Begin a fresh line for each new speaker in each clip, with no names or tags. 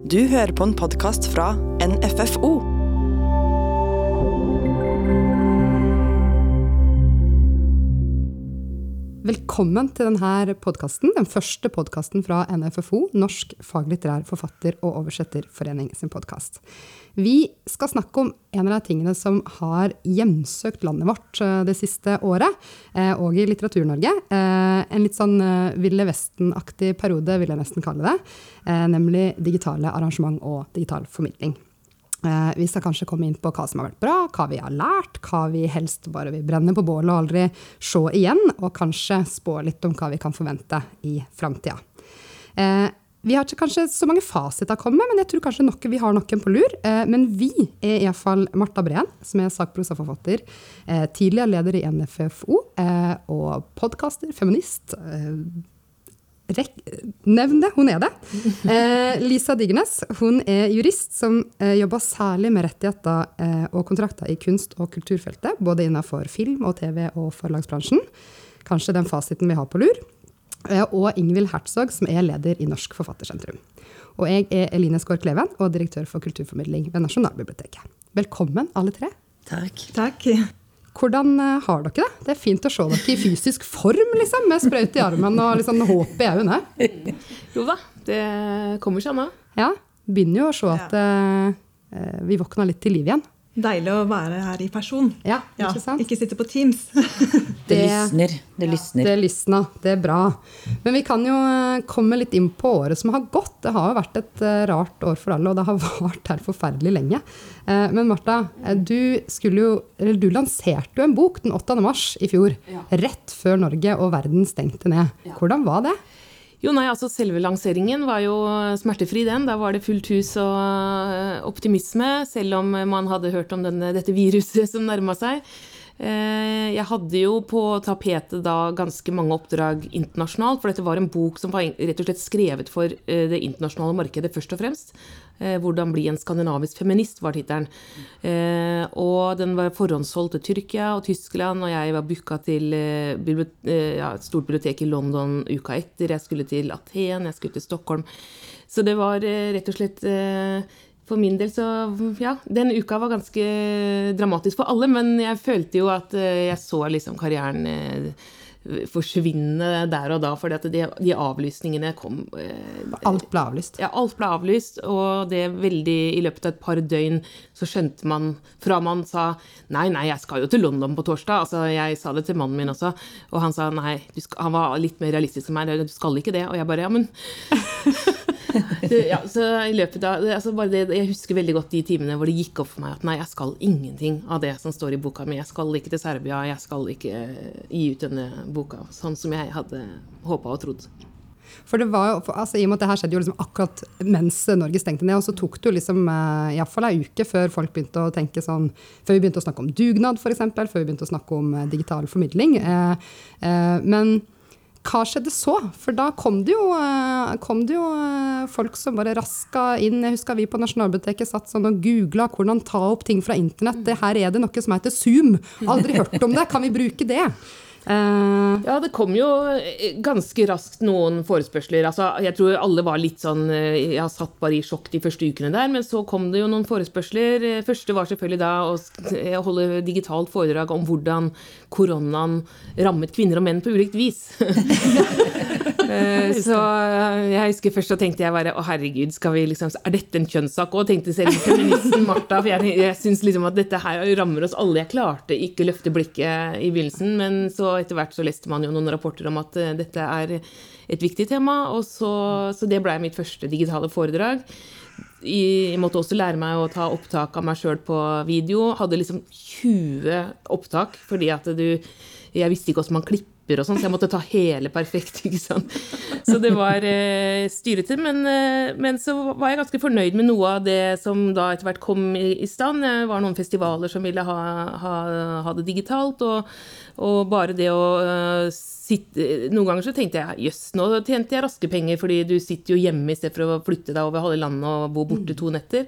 Du hører på en podkast fra NFFO.
Velkommen til denne podkasten, den første podkasten fra NFFO, Norsk faglitterær forfatter- og oversetterforening sin podkast. Vi skal snakke om en av de tingene som har hjemsøkt landet vårt eh, det siste året, eh, og i Litteratur-Norge. Eh, en litt sånn Ville Vesten-aktig periode, vil jeg nesten kalle det. Nemlig digitale arrangement og digital formidling. Vi skal kanskje komme inn på hva som har vært bra, hva vi har lært, hva vi helst bare vil brenne på bålet og aldri se igjen, og kanskje spå litt om hva vi kan forvente i framtida. Vi har ikke kanskje så mange fasiter å komme med, men jeg tror kanskje noe, vi har noen på lur. Eh, men vi er iallfall Marta Breen, som er sakprosaforfatter, eh, tidligere leder i NFFO, eh, og podkaster, feminist. Nevn det, hun er det. Lisa Digernes hun er jurist som jobber særlig med rettigheter og kontrakter i kunst- og kulturfeltet, både innenfor film og TV og forlagsbransjen. Kanskje den fasiten vi har på lur. Eh, og Ingvild Hertzog, som er leder i Norsk Forfattersentrum. Og jeg er Eline Skår Kleven og direktør for kulturformidling ved Nasjonalbiblioteket. Velkommen, alle tre.
Takk.
Takk.
Hvordan eh, har dere det? Det er fint å se dere i fysisk form, liksom, med sprøyte i armen og liksom håp i øynene.
Jo da, det kommer seg nå.
Ja. Begynner jo å se at uh, vi våkner litt til liv igjen.
Deilig å være her i person.
Ja, Ikke sant?
Ikke sitte på Teams.
det, lysner. Det lysner.
Det lysna. Det er bra. Men vi kan jo eh, komme litt inn på året som har gått. Det har jo vært et eh, rart år for alle, og det har vart her forferdelig lenge. Eh, men Martha, du, jo, du lanserte jo en bok den 8. mars i fjor. Ja. Rett før Norge og verden stengte ned. Hvordan var det?
Jo, nei, altså Selve lanseringen var jo smertefri, den. Da var det fullt hus og eh, optimisme, selv om man hadde hørt om denne, dette viruset som nærma seg. Eh, jeg hadde jo på tapetet da ganske mange oppdrag internasjonalt, for dette var en bok som var rett og slett skrevet for eh, det internasjonale markedet først og fremst. 'Hvordan bli en skandinavisk feminist', var tittelen. Og den var forhåndssolgt til Tyrkia og Tyskland, og jeg var booka til ja, et stort bibliotek i London uka etter. Jeg skulle til Aten, jeg skulle til Stockholm. Så det var rett og slett for min del så Ja, den uka var ganske dramatisk for alle, men jeg følte jo at jeg så liksom karrieren forsvinne der og da, fordi at de, de avlysningene kom
eh, Alt ble avlyst?
Ja, alt ble avlyst. Og det veldig I løpet av et par døgn så skjønte man Fra man sa nei, nei, jeg skal jo til London på torsdag. Altså, jeg sa det til mannen min også, og han sa nei. Skal, han var litt mer realistisk enn meg. Du skal ikke det. Og jeg bare ja, men ja, så i løpet av altså det, Jeg husker veldig godt de timene hvor det gikk opp for meg at nei, jeg skal ingenting av det som står i boka mi. Jeg skal ikke til Serbia, jeg skal ikke gi ut denne boka sånn som jeg hadde håpa og trodd.
For det var jo, altså, I og med at det her skjedde jo liksom akkurat mens Norge stengte ned, og så tok det jo liksom eh, iallfall ei uke før folk begynte å tenke sånn Før vi begynte å snakke om dugnad, f.eks., før vi begynte å snakke om eh, digital formidling. Eh, eh, men hva skjedde så? For da kom det, jo, eh, kom det jo, eh, folk som bare raska inn. Jeg husker vi på Nasjonalbiblioteket satt sånn og googla hvordan ta opp ting fra internett. Det her er det noe som heter Zoom. Aldri hørt om det. Kan vi bruke det?
Uh, ja, det kom jo ganske raskt noen forespørsler. Altså, jeg tror alle var litt sånn Jeg har satt bare i sjokk de første ukene der, men så kom det jo noen forespørsler. Første var selvfølgelig da å holde digitalt foredrag om hvordan koronaen rammet kvinner og menn på ulikt vis. Eh, så jeg husker først så tenkte jeg bare å herregud, skal vi liksom, er dette en kjønnssak òg? Tenkte selv feministen Martha. For jeg, jeg syns liksom at dette her rammer oss alle. Jeg klarte ikke løfte blikket i begynnelsen, men så etter hvert så leste man jo noen rapporter om at uh, dette er et viktig tema. Og så, så det blei mitt første digitale foredrag. Jeg måtte også lære meg å ta opptak av meg sjøl på video. Hadde liksom 20 opptak fordi at du Jeg visste ikke hvordan man klipper og sånn, så jeg måtte ta hele perfekt. ikke sant? Så det var eh, styrete. Men, eh, men, så var jeg ganske fornøyd med noe av det som da etter hvert kom i, i stand. Det var noen festivaler som ville ha, ha, ha det digitalt. Og, og, bare det å uh, sitte Noen ganger så tenkte jeg jøss, nå tjente jeg raske penger, fordi du sitter jo hjemme i stedet for å flytte deg over halve landet og bo borte to netter.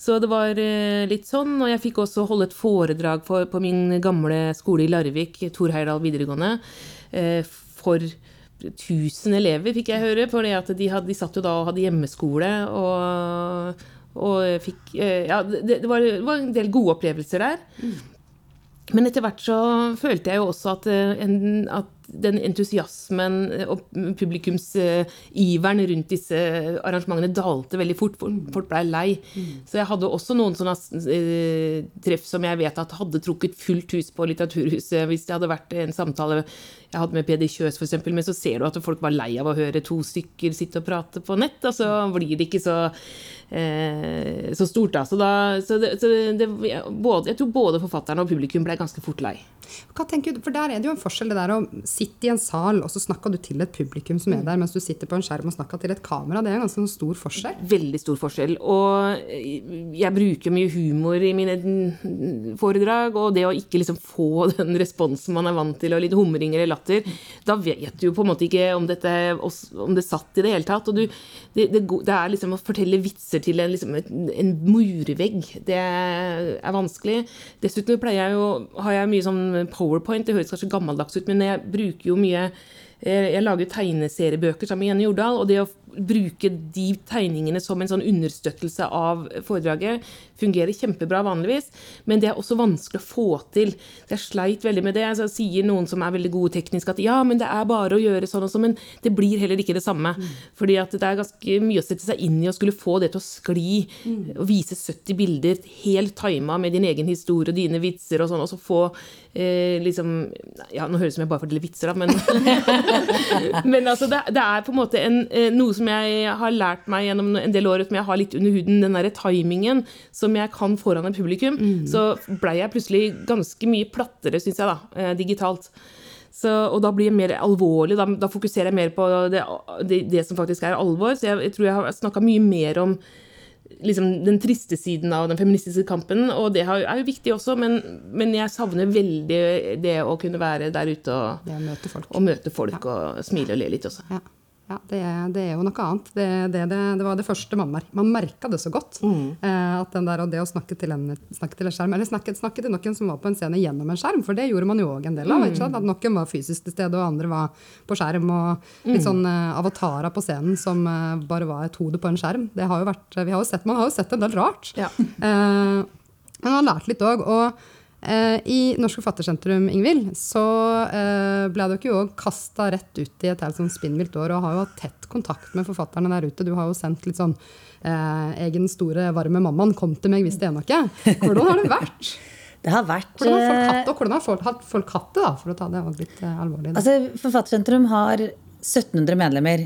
Så det var eh, litt sånn. Og jeg fikk også holde et foredrag for, på min gamle skole i Larvik, Tor Heyerdahl videregående, eh, for 1000 elever, fikk jeg høre. For de, hadde, de satt jo da og hadde hjemmeskole og, og fikk eh, Ja, det, det, var, det, var, en del gode opplevelser der. Men etter hvert så følte jeg jo også at, en, at den entusiasmen og publikumsiveren rundt disse arrangementene dalte veldig fort. Folk blei lei. Så jeg hadde også noen sånne eh, treff som jeg vet at hadde trukket fullt hus på Litteraturhuset hvis det hadde vært en samtale jeg hadde med Peder Kjøs f.eks., men så ser du at folk var lei av å høre to stykker sitte og prate på nett, og så blir det ikke så, eh, så stort, da. Så, da, så, det, så det, både, jeg tror både forfatterne og publikum ble ganske fort lei.
Hva tenker du, for Der er det jo en forskjell det der å sitte i en sal, og så snakker du til et publikum som er der, mens du sitter på en skjerm og snakker til et kamera. Det er en ganske stor forskjell.
Veldig stor forskjell. Og jeg bruker mye humor i mine foredrag, og det å ikke liksom få den responsen man er vant til, og litt humring eller latter, da vet du jo på en måte ikke om, dette, om det satt i det hele tatt. Og du, det, det, det, er liksom å fortelle vitser til en, liksom, en murvegg. Det er vanskelig. Dessuten pleier jeg jo, har jeg mye sånn powerpoint. Det høres kanskje gammeldags ut, men jeg bruker jo mye jeg lager tegneseriebøker sammen med Jenny Jordal. Og det å bruke de tegningene som en sånn understøttelse av foredraget fungerer kjempebra vanligvis, men det er også vanskelig å få til. Jeg sleit veldig med det. Så sier noen som er veldig gode teknisk at ja, men det er bare å gjøre sånn og sånn, men det blir heller ikke det samme. Mm. Fordi at det er ganske mye å sette seg inn i å skulle få det til å skli, mm. og vise 70 bilder helt tima med din egen historie og dine vitser og sånn, og så få eh, liksom Ja, nå høres det ut som jeg bare forteller vitser, da, men Men altså, det, det, er på en måte en, eh, noe som jeg har lært meg gjennom en del år, som jeg har litt under huden, den derre timingen som jeg kan foran et publikum, mm. så blei jeg plutselig ganske mye plattere, syns jeg, da, eh, digitalt. Så, og da blir jeg mer alvorlig. Da, da fokuserer jeg mer på det, det, det, som faktisk er alvor. Så jeg, jeg tror jeg har snakka mye mer om liksom, den triste siden av den feministiske kampen, og det er jo viktig også, men, men, jeg savner veldig det å kunne være der ute og,
møte folk,
og, møte folk ja. og smile og le litt også.
Ja. Ja, det, det, er jo noe annet. Det, det, det var det første man, mer man merka det så godt. Mm. Eh, at den der, og det å snakke til en, snakke til en skjerm, eller snakke, snakke, til noen som var på en scene gjennom en skjerm, for det gjorde man jo òg en del av. Mm. At noen var fysisk til stede, og andre var på skjerm. Og litt mm. sånn uh, avatarer på scenen som uh, bare var et hode på en skjerm. Det har jo vært, vi har jo sett, man har jo sett en del rart. Ja. Uh, men man har lært litt òg. Eh, I Norsk Forfattersentrum Ingvild, så eh, ble dere jo òg kasta rett ut i et helt sånn spinnvilt år og har jo hatt tett kontakt med forfatterne der ute. Du har jo sendt litt sånn eh, egen store, varme mammaen kom til meg hvis det er noe. Hvordan har det vært?
Det har vært
Hvordan har folk hatt det, hvordan har folk, folk hatt det da, for å ta det litt alvorlig?
Altså, Forfattersentrum har 1700 medlemmer,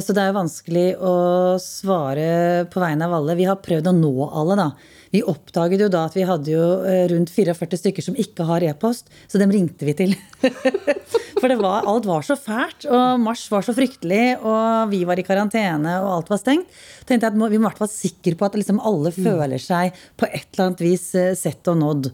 så det er jo vanskelig å svare på vegne av alle. Vi har prøvd å nå alle, da. Vi oppdaget jo da at vi hadde jo eh, rundt 44 stykker som ikke har e-post, så dem ringte vi til. For var, alt var så fælt, og mars var så fryktelig, og vi var i karantene, og alt var stengt. tenkte jeg at Vi må i hvert fall sikre på at liksom alle mm. føler seg på et eller annet vis eh, sett og nådd.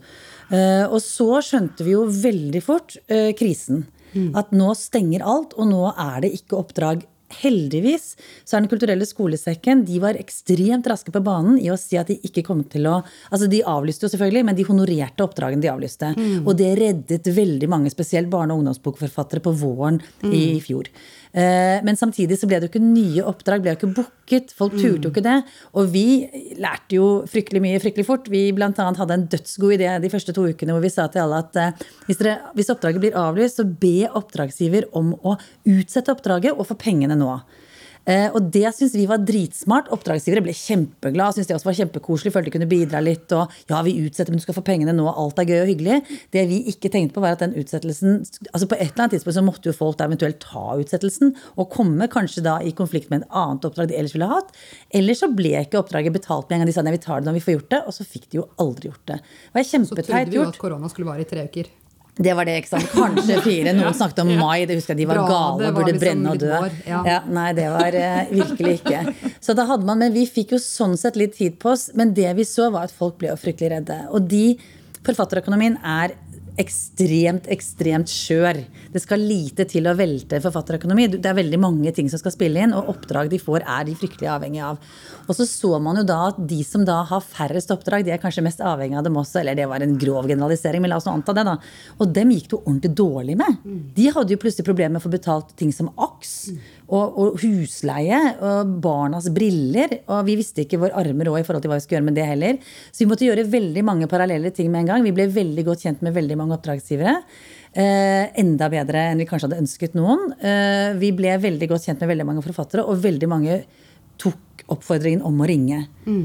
Eh, og så skjønte vi jo veldig fort krisen. Mm. At nå stenger alt, og nå er det ikke oppdrag heldigvis så er Den kulturelle skolesekken de var ekstremt raske på banen i å si at de ikke kom til å Altså de avlyste jo selvfølgelig, men de honorerte oppdragene de avlyste. Mm. Og det reddet veldig mange, spesielt barne- og ungdomsbokforfattere, på våren mm. i fjor. Eh, men samtidig så ble det jo ikke nye oppdrag, ble jo ikke booket. Folk turte jo ikke det. Og vi lærte jo fryktelig mye fryktelig fort. Vi bl.a. hadde en dødsgod idé de første to ukene hvor vi sa til alle at eh, hvis, dere, hvis oppdraget blir avlyst, så be oppdragsgiver om å utsette oppdraget og få pengene nå. Eh, og det syns vi var dritsmart. Oppdragsgivere ble kjempeglade. Syntes det også var kjempekoselig, følte de kunne bidra litt. Og ja, vi utsetter, men du skal få pengene nå. Alt er gøy og hyggelig. Det vi ikke tenkte på, var at den utsettelsen altså På et eller annet tidspunkt så måtte jo folk da eventuelt ta utsettelsen og komme kanskje da i konflikt med et annet oppdrag de ellers ville hatt. Eller så ble ikke oppdraget betalt med en gang de sa nei, vi tar det når vi får gjort det. Og så fikk de jo aldri gjort det. Det var kjempeteit gjort. Så trodde
vi jo at korona skulle vare i tre uker.
Det var det, ikke sant. Kanskje fire. Noen snakket om mai. Det husker jeg de var Bra, gale og burde liksom brenne og dø. Ja. Ja, nei, det var uh, virkelig ikke. Så da hadde man, Men vi fikk jo sånn sett litt tid på oss. Men det vi så, var at folk ble jo fryktelig redde. Og de Forfatterøkonomien er ekstremt, ekstremt skjør. Det skal lite til å velte forfatterøkonomi. Det er veldig mange ting som skal spille inn, og oppdrag de får, er de fryktelig avhengige av. Og så så man jo da at de som da har færrest oppdrag, de er kanskje mest avhengige av dem også. Eller det var en grov generalisering, men la oss nå anta det, da. Og dem gikk det jo ordentlig dårlig med. De hadde jo plutselig problemer med å få betalt ting som AKS og, og husleie og barnas briller. Og vi visste ikke vår arme råd i forhold til hva vi skulle gjøre med det heller. Så vi måtte gjøre veldig mange parallelle ting med en gang. Vi ble veldig godt kjent med veldig mange oppdragsgivere. Eh, enda bedre enn vi kanskje hadde ønsket noen. Eh, vi ble veldig godt kjent med veldig mange forfattere, og veldig mange tok oppfordringen om å ringe.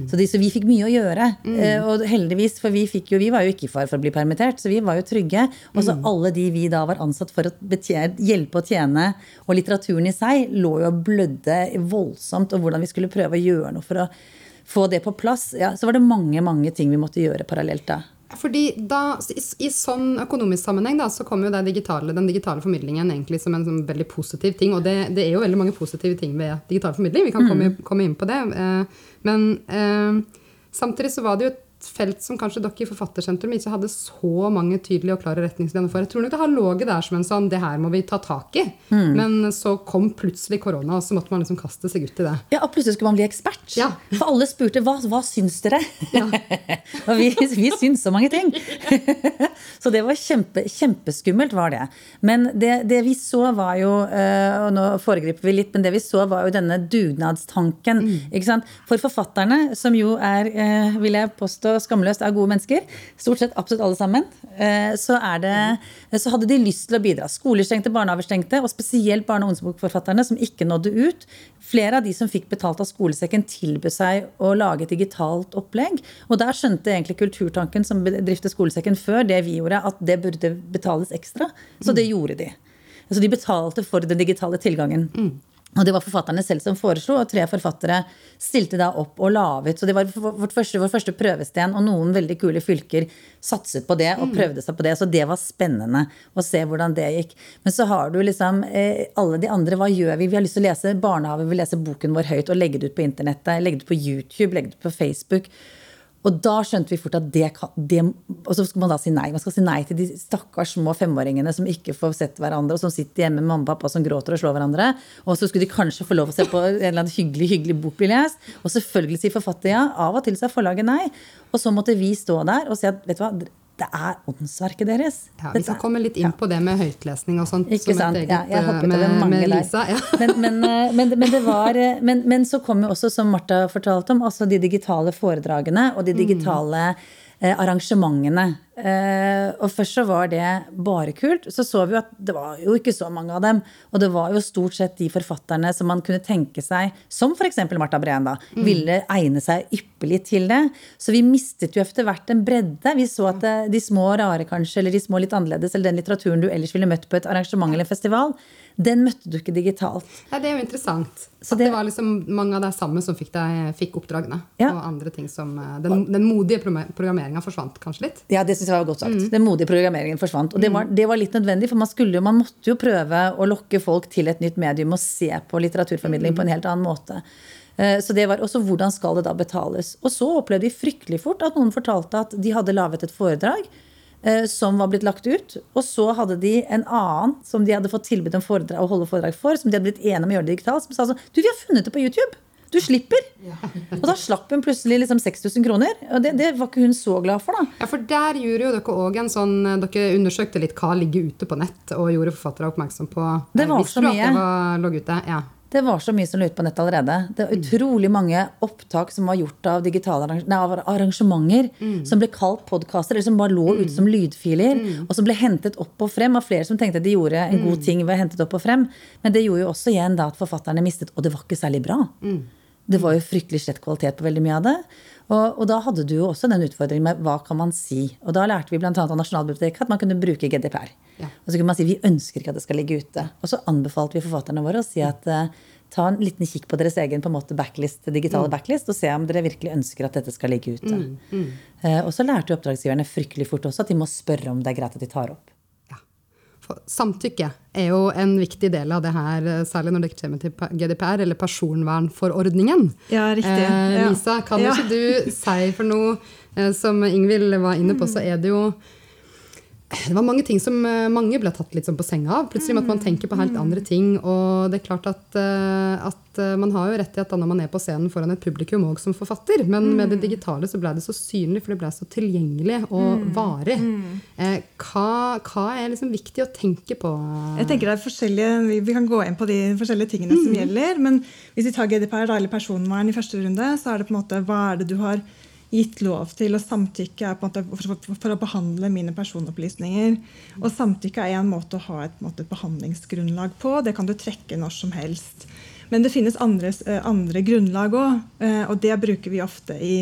Så, de, så vi fikk mye å gjøre. Eh, og heldigvis, for vi, jo, vi var jo ikke i fare for å bli permittert, så vi var jo trygge. Og så alle de vi da var ansatt for å betjene, hjelpe og tjene, og litteraturen i seg, lå jo og blødde voldsomt, og hvordan vi skulle prøve å gjøre noe for å få det på plass. Ja, så var det mange, mange ting vi måtte gjøre parallelt da.
Fordi da, i, I sånn økonomisk sammenheng da, så kommer jo det digitale, den digitale formidlingen egentlig som en sånn veldig positiv ting. Og det, det, er jo veldig mange positive ting ved digital formidling. Vi kan komme, komme inn på det. Eh, men eh, samtidig så var det jo et felt som kanskje dere i Forfattersentrum ikke hadde så mange tydelige og klare retningslinjer for. Jeg tror nok det har ligget der som en sånn det her må vi ta tak i. Men så kom plutselig korona, og så måtte man liksom kaste seg ut i det.
Ja, og plutselig skulle man bli ekspert.
Ja.
For alle spurte hva, hva syns dere? og vi, vi syns så mange ting. så det var kjempe, kjempeskummelt, var det. Men det, det vi så, var jo eh, Og nå foregriper vi litt, men det vi så, var jo denne dugnadstanken. Ikke sant? For forfatterne, som jo er, eh, vil jeg påstå, skamløst er gode mennesker, stort sett absolutt alle sammen, eh, så, er det, så hadde de lyst til å bidra. Skoler stengte, barnehager stengte, og spesielt barne- og ungdomsbokforfatterne som ikke nådde ut. Flere av de som fikk betalt av skolesekken, tilbød seg å lage et digitalt opplegg. Og der skjønte egentlig Kulturtanken, som bedrifter skolesekken før det vi gjorde, at det burde betales ekstra. Så det gjorde de. Så de betalte for den digitale tilgangen. Og det var forfatterne selv som foreslo, og tre forfattere stilte da opp og laget. Så det var vårt første, vår første prøvesten, og noen veldig kule fylker satset på det og prøvde seg på det. Så det var spennende å se hvordan det gikk. Men så har du liksom eh, alle de andre. Hva gjør vi? Vi har lyst til å lese barnehage, vi leser boken vår høyt og legge det ut på internettet. Legge det ut på YouTube, legge det ut på Facebook. Og da skjønte vi fort at det kan det, Og så skal man da si nei. Man skal si nei til de stakkars små femåringene som ikke får sett hverandre, og som sitter hjemme med mamma og pappa som gråter og slår hverandre. Og så skulle de kanskje få lov å se på en eller annen hyggelig hyggelig bok bli lest. Og selvfølgelig sier forfatter ja. Av og til sa forlaget nei. Og så måtte vi stå der og si at vet du hva, det er åndsverket deres.
Ja, vi skal komme litt inn på det med høytlesning og sånt.
Ikke sant?
eget,
Ja, jeg hoppet
med,
over mange
med. Lisa. Ja.
Men, men, eh, men, men, det var, eh, men, men så kom jo også, som Martha fortalte om, altså de digitale foredragene og de digitale mm. arrangementene. Eh, og først så var det bare kult. Så så vi jo at det var jo ikke så mange av dem. Og det var jo stort sett de forfatterne som man kunne tenke seg, som f.eks. Martha Breen, da, ville egne seg ypperlig til det. Så vi mistet jo etter hvert en bredde. Vi så at eh, de små rare, kanskje, eller de små litt annerledes, eller den litteraturen du ellers ville møtt på et arrangement eller en festival, den møtte du ikke digitalt.
Ja, det er jo interessant.
Så
at
det-
det var liksom mange av de samme som fikk, deg, fikk oppdragene.
Ja.
Og andre ting som eh, Den, den modige programmeringa forsvant kanskje litt.
Ja, det synes jeg var godt sagt. Den modige programmeringen forsvant. Og det var, det var litt nødvendig, for man, skulle, man måtte jo prøve å lokke folk til et nytt medium og se på litteraturformidling på en helt annen måte. Eh, Så det var også hvordan skal det da betales. Og så opplevde vi fryktelig fort at noen fortalte at de hadde laget et foredrag eh, som var blitt lagt ut. Og så hadde de en annen som de hadde fått tilbud om foredrag, å holde foredrag for, som de hadde blitt enige om å gjøre digitalt, som sa sånn Du, vi har funnet det på YouTube! Du slipper! Og da slapp hun plutselig liksom 6000 kroner. Og det, det var ikke hun så glad for, da.
Ja, for der gjorde jo dere òg en sånn Dere undersøkte litt hva ligger ute på nett, og gjorde forfattere oppmerksom på
Det var så mye.
det var, lå ute? Ja.
Det var så mye som lå ute på nettet allerede. Det var utrolig mange opptak som var gjort av, digitale nei, av arrangementer som ble kalt podkaster, eller som bare lå ute som lydfiler, og som ble hentet opp og frem av flere som tenkte de gjorde en god ting ved å hente det opp og frem. Men det gjorde jo også igjen da at forfatterne mistet, og det var ikke særlig bra. Det var jo fryktelig slett kvalitet på veldig mye av det. Og, og da hadde du jo også den utfordringen med hva kan man si. Og da lærte vi bl.a. av Nasjonalbiblioteket at man kunne bruke GDPR.
Ja.
Og så kunne man si vi ønsker ikke at det skal ligge ute. Og så anbefalte vi forfatterne våre å si at uh, ta en liten kikk på deres egen på en måte backlist, digitale backlist og se om dere virkelig ønsker at dette skal ligge ute. Eh, og så lærte jo oppdragsgiverne fryktelig fort også at de må spørre om det er greit at de tar opp.
Samtykke er jo en viktig del av det her, eh, særlig når det kommer til GDPR, eller personvernforordningen.
Ja, riktig.
Eh, Lisa, kan
Ja.
ikke du si for noe eh, som Ingvild var inne på, så er det jo det var mange ting som eh, mange ble tatt litt sånn på senga av. Plutselig måtte man tenke på helt andre ting. Og det er klart at, eh, at eh, man har jo rett i at når man er på scenen foran et publikum òg som forfatter, men med det digitale så ble det så synlig, for det ble så tilgjengelig og varig. Eh, hva, hva er liksom viktig å tenke på?
Jeg tenker det er forskjellige, vi, vi kan gå inn på de forskjellige tingene som gjelder. Men hvis vi tar GDPR, eller personvern, i første runde, så er det på en måte hva er det du har gitt lov til, og samtykke på en måte for, å behandle mine personopplysninger. Og samtykke er en måte å ha et, måte, et behandlingsgrunnlag på. Det kan du trekke når som helst. Men det finnes andre, eh, andre grunnlag òg, og det bruker vi ofte i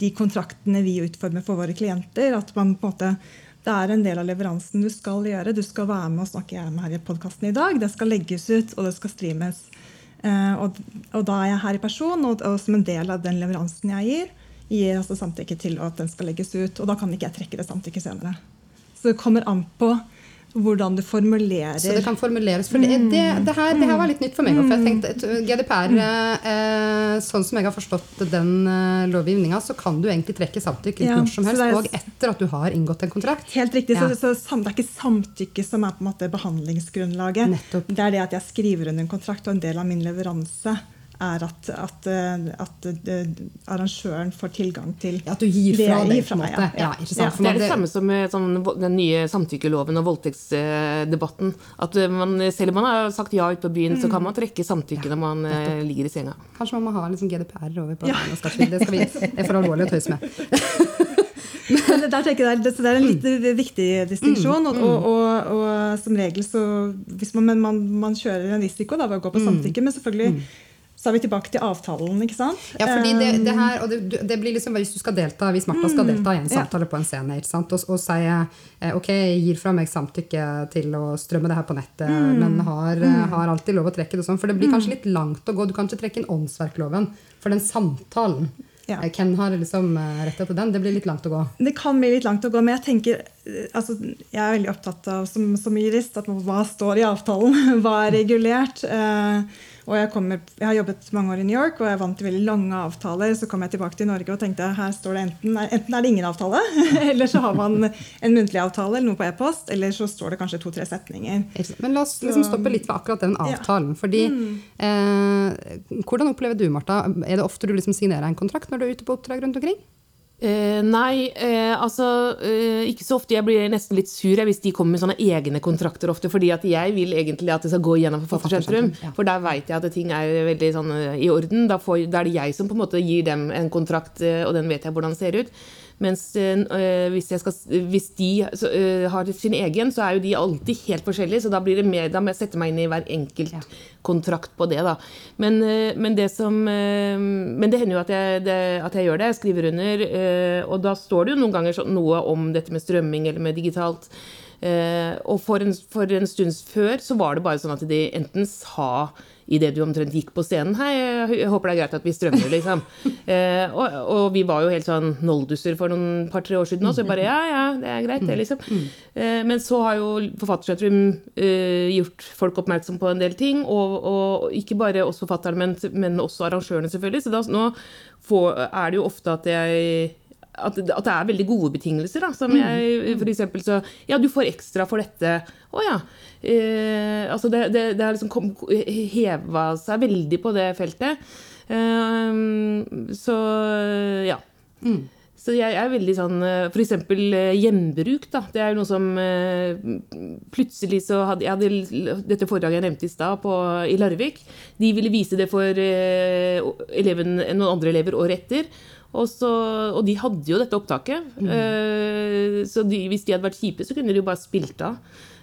de kontraktene vi utformer for våre klienter. at man på en måte det er en del av leveransen du skal gjøre. Du skal være med og snakke jeg med her i podkasten i dag. Det skal legges ut, og det skal streames. Eh, og, og, da er jeg her i person, og, og, som en del av den leveransen jeg gir, gir altså samtykke til at den skal legges ut. Og da kan ikke jeg trekke det samtykket senere. Så det kommer an på hvordan du formulerer
Så det kan formuleres. For det, det, det, her, det her, var litt nytt for meg. For jeg tenkte GDPR, eh, sånn som jeg har forstått den eh, lovgivninga, så kan du egentlig trekke samtykke ja, når som helst, er, og etter at du har inngått en kontrakt.
Helt riktig. Ja. Så, så, det er ikke samtykke som er på en måte behandlingsgrunnlaget. Nettopp. Det er det at jeg skriver under en kontrakt, og en del av min leveranse er at, at, eh, at, eh, arrangøren får tilgang til
ja, At du gir fra
det,
deg, på en måte. Ja,
ja, det er det samme som med sånn, den nye samtykkeloven og voldtektsdebatten. At man, selv om man har sagt ja ute på byen, mm. så kan man trekke samtykke når man ligger i senga.
Kanskje man må ha liksom GDPR over på ja. det, skal vi, det, skal vi, det er for alvorlig å tøyse med.
Men der tenker jeg, det, er en litt viktig distinksjon. Og, og, og, og, som regel så hvis man, man, man, kjører en risiko da, ved å gå på samtykke, men selvfølgelig så er vi tilbake til avtalen. ikke sant?
Ja, fordi det, det her, og det, det, blir liksom, Hvis du skal delta, hvis Martha skal mm. delta i en samtale på en scene ikke sant? og, og sier eh, ok, jeg gir fra meg samtykke til å strømme det her på nettet, mm. men har, mm. har, alltid lov å trekke det sånn, for det blir kanskje litt langt å gå. Du kan ikke trekke inn åndsverkloven for den samtalen. Ja. Eh, hvem har liksom retta rett til den? Det blir litt langt å gå.
Det kan bli litt langt å gå, men jeg tenker, altså, jeg er veldig opptatt av som, som jurist at hva står i avtalen? Hva er regulert? Uh, og jeg, kommer, jeg, har jobbet mange år i New York og jeg vant til veldig lange avtaler. Så kom jeg tilbake til Norge og tenkte her står det enten, enten er det ingen avtale, eller så har man en muntlig avtale eller noe på e-post, eller så står det kanskje to-tre setninger.
Men la oss liksom stoppe litt ved akkurat den avtalen. Ja. fordi mm. eh, Hvordan opplever du, Martha? Er det ofte du liksom signerer en kontrakt når du er ute på oppdrag rundt omkring?
Eh, nei, eh, altså eh, ikke så ofte. Jeg blir nesten litt sur hvis de kommer med sånne egne kontrakter ofte. fordi at jeg vil egentlig at det skal gå gjennom Forfattersentrum. Ja. For der veit jeg at ting er veldig sånn eh, i orden. Da, får, da, er det jeg som på en måte gir dem en kontrakt, eh, og den vet jeg hvordan det ser ut. Mens øh, hvis, skal, hvis, de øh, har sin egen, så er jo de alltid helt forskjellige. Så da blir det mer, da må jeg sette meg inn i hver enkelt ja. kontrakt på det. da. Men, men, det som, men det hender jo at jeg, det, at jeg, gjør det. Jeg skriver under. og da står det jo noen ganger noe om dette med strømming eller med digitalt. Og for en, for en stund før så var det bare sånn at de enten sa idet du omtrent gikk på scenen. Hei, jeg håper det er greit at vi strømmer, liksom. eh, og, og, vi var jo helt sånn nolduser for noen par-tre år siden òg, så jeg bare ja, ja, det er greit, det, liksom. Eh, men så har jo Forfattersentrum eh, gjort folk oppmerksom på en del ting, og, og ikke bare oss forfatterne, men, men, også arrangørene, selvfølgelig. Så da, nå får, er det jo ofte at jeg at, at, det er veldig gode betingelser. Da, som jeg, for eksempel så Ja, du får ekstra for dette. Å ja. Eh, altså det, det, det har liksom heva seg veldig på det feltet. Eh, så ja. Mm. Så jeg er veldig sånn eh, F.eks. Eh, hjembruk. da, Det er jo noe som eh, Plutselig så hadde jeg hadde dette foredraget jeg nevnte i stad, i Larvik. De ville vise det for eleven, noen andre elever året etter. Og, så, og, de hadde jo dette opptaket. Mm. Uh, så de, hvis de hadde vært kjipe, så kunne de jo bare spilt av.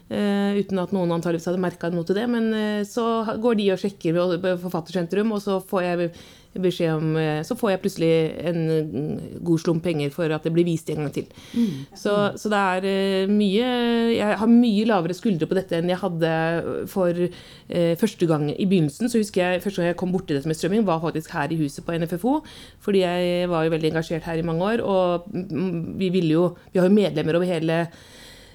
Uh, uten at noen antageligvis hadde merka noe til det. Men uh, så går de og sjekker ved Forfattersentrum, og så får jeg beskjed om eh, Så får jeg plutselig en mm, god slump penger for at det blir vist en gang til. Mm. Så, så, det er eh, mye Jeg har mye lavere skuldre på dette enn jeg hadde for eh, første gang i begynnelsen. Så husker jeg første gang jeg kom borti dette med strømming, var faktisk her i huset på NFFO. Fordi jeg var jo veldig engasjert her i mange år. Og vi ville jo Vi har jo medlemmer over hele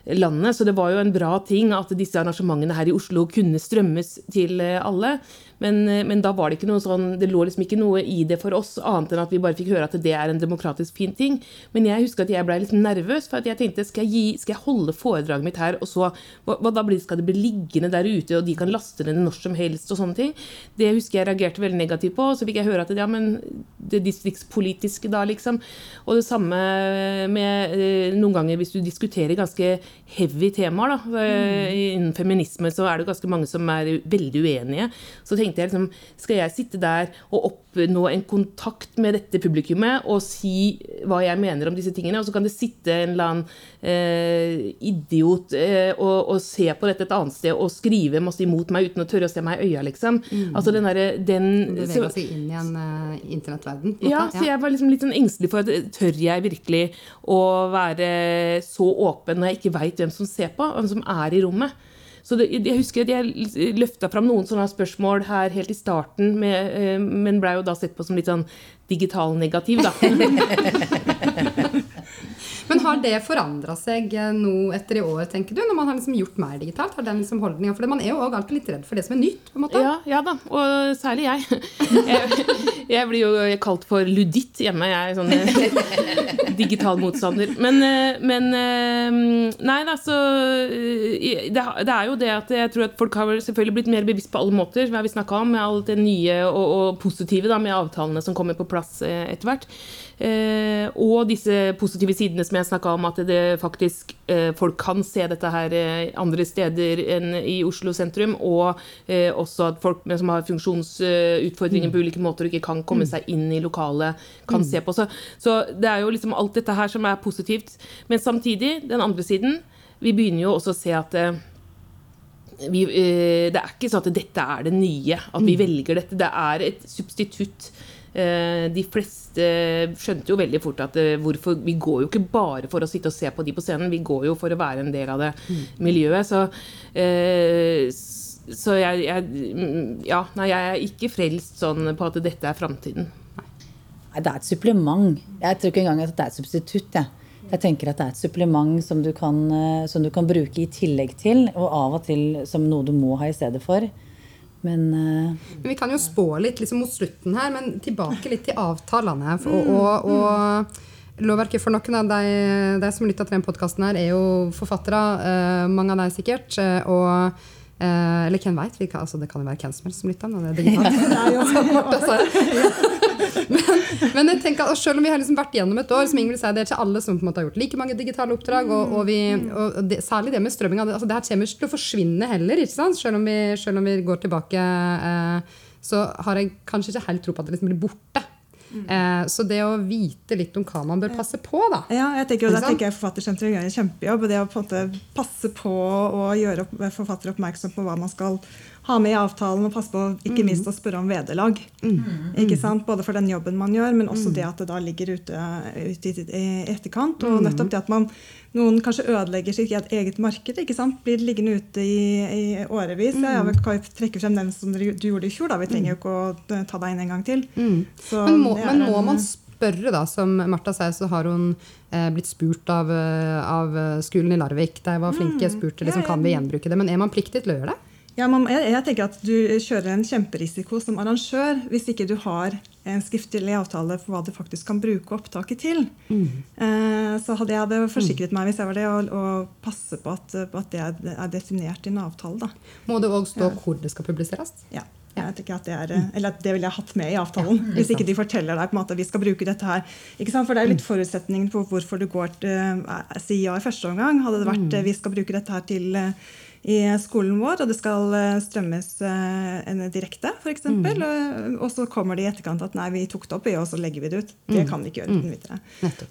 landet. Så det var jo en bra ting at disse arrangementene her i Oslo kunne strømmes til eh, alle. Men, eh, men, da var det ikke noe sånn, det lå liksom ikke noe i det for oss, annet enn at vi bare fikk høre at det er en demokratisk fin ting. Men jeg husker at jeg ble litt nervøs, for at jeg tenkte skal jeg, gi, skal jeg holde foredraget mitt her, og så hva, hva da blir, skal det bli liggende der ute, og de kan laste det når som helst, og sånne ting. Det husker jeg reagerte veldig negativt på. Så fikk jeg høre at ja, men det distriktspolitiske da, liksom. Og det samme med eh, noen ganger hvis du diskuterer ganske heavy temaer, da. Mm. Innen feminisme så er det ganske mange som er veldig uenige. Så tenkte tenkte jeg liksom Skal jeg sitte der og oppnå en kontakt med dette publikummet og si hva jeg mener om disse tingene, og så kan det sitte en eller annen eh, idiot eh, og, og, se på dette et annet sted og skrive masse imot meg uten å tørre å se meg i øya, liksom. Mm. Altså den derre den
Bevege seg inn i en uh, internettverden.
Ja, så jeg var liksom litt sånn engstelig for at tør jeg virkelig å være så åpen når jeg ikke veit hvem som ser på, hvem som er i rommet. Så det, jeg husker at jeg løfta fram noen sånne spørsmål her helt i starten, med, eh, men blei jo da sett på som litt sånn digital-negativ, da.
Men har det forandra seg eh, nå etter i år, tenker du? Når man har liksom gjort mer digitalt? Har den liksom holdninga? For man er jo òg alltid litt redd for det som er nytt. på en måte.
Ja, ja da, og særlig jeg. jeg. jeg. blir jo kalt for luditt hjemme. Jeg sånn eh, digital motstander. Men, eh, men Nei da, så det, er jo det at jeg tror at folk har selvfølgelig blitt mer bevisst på alle måter, hva vi snakka om, med alt det nye og, og positive da, med avtalene som kommer på plass etter hvert. Og disse positive sidene som jeg snakka om, at det faktisk eh, folk kan se dette her eh, andre steder enn i Oslo sentrum. Og også at folk som har funksjonsutfordringer mm. på ulike måter og ikke kan komme mm. seg inn i lokalet, kan mm. se på. Så, så det er jo liksom alt dette her som er positivt. Men samtidig, den andre siden, vi begynner jo også å se at vi, det er ikke sånn at dette er det nye, at vi velger dette. Det er et substitutt Eh, de fleste skjønte jo veldig fort at eh, hvorfor, vi går jo ikke bare for å sitte og se på de på scenen, vi går jo for å være en del av det mm. miljøet. Så, eh, så jeg, jeg, mm, ja, nei, jeg er ikke frelst sånn på at dette er framtiden.
Nei, det er et supplement. Jeg tror ikke engang at det er et substitutt. Jeg. jeg tenker at det er et supplement som du, kan, som du kan bruke i tillegg til, og av og til som noe du må ha i stedet for. Men, uh,
men, Vi kan jo spå litt liksom, mot slutten her, men tilbake litt til avtalene. For, og, og, og lovverket for noen av de, de som lytter til denne podkasten, er jo forfattere. Uh, mange av dem sikkert. Uh, og Eh, eller hvem veit? Altså, det kan jo være hvem som helst som lytter. Men, det er men, men, jeg tenker at selv om vi har liksom vært gjennom et år, som Ingrid sier, det er ikke alle som har gjort like mange digitale oppdrag. Og, og, vi, og det, særlig det med strømming. Altså, det her kommer ikke til å forsvinne heller? Selv om vi, selv om vi går tilbake. Eh, så har jeg kanskje ikke helt tro på at det liksom blir borte. Mm. så det å vite litt om hva man bør passe på, da.
Ja, jeg tenker jo, Der tenker jeg Forfattersenteret gjør en kjempejobb. Det å på en måte passe på å gjøre forfatter oppmerksom på hva man skal ha med i avtalen, og passe på ikke mm. minst å spørre om vederlag. Mm. Både for den jobben man gjør, men også mm. det at det da ligger ute, ute i etterkant. Og nettopp det at man noen kanskje ødelegger sitt eget marked. Blir liggende ute i, i årevis. Ja, Jeg kan trekke frem den som du gjorde i fjor. da, Vi trenger jo ikke å ta deg inn en gang til.
Så, men, må, men må man spørre, da? Som Martha sier, så har hun eh, blitt spurt av, eh, av, skolen i Larvik. De var flinke, spurte liksom, kan vi gjenbruke det. Men er man pliktig til å gjøre det?
Ja, man, jeg, jeg, tenker at Du kjører en kjemperisiko som arrangør hvis ikke du har en skriftlig avtale for hva du faktisk kan bruke opptaket til. Mm. Eh, så hadde jeg hadde forsikret meg hvis jeg var det, å passe på at, at, det er definert i en avtale. Da.
Må det òg stå ja. hvor det skal publiseres?
Ja. Jeg tenker at Det er, eller det ville jeg hatt med i avtalen. Ja, hvis ikke de forteller deg på en måte at vi skal bruke dette her. Ikke sant? For Det er litt mm. forutsetningen på hvorfor du går til uh, si ja i første omgang. Hadde det vært mm. vi skal bruke dette her til i skolen vår, og det skal eh, strømmes eh, en direkte, f.eks. Mm. Og, og så kommer det i etterkant at nei, vi tok det opp, og så legger vi det ut. Det mm. kan vi ikke gjøre uten mm. vitere.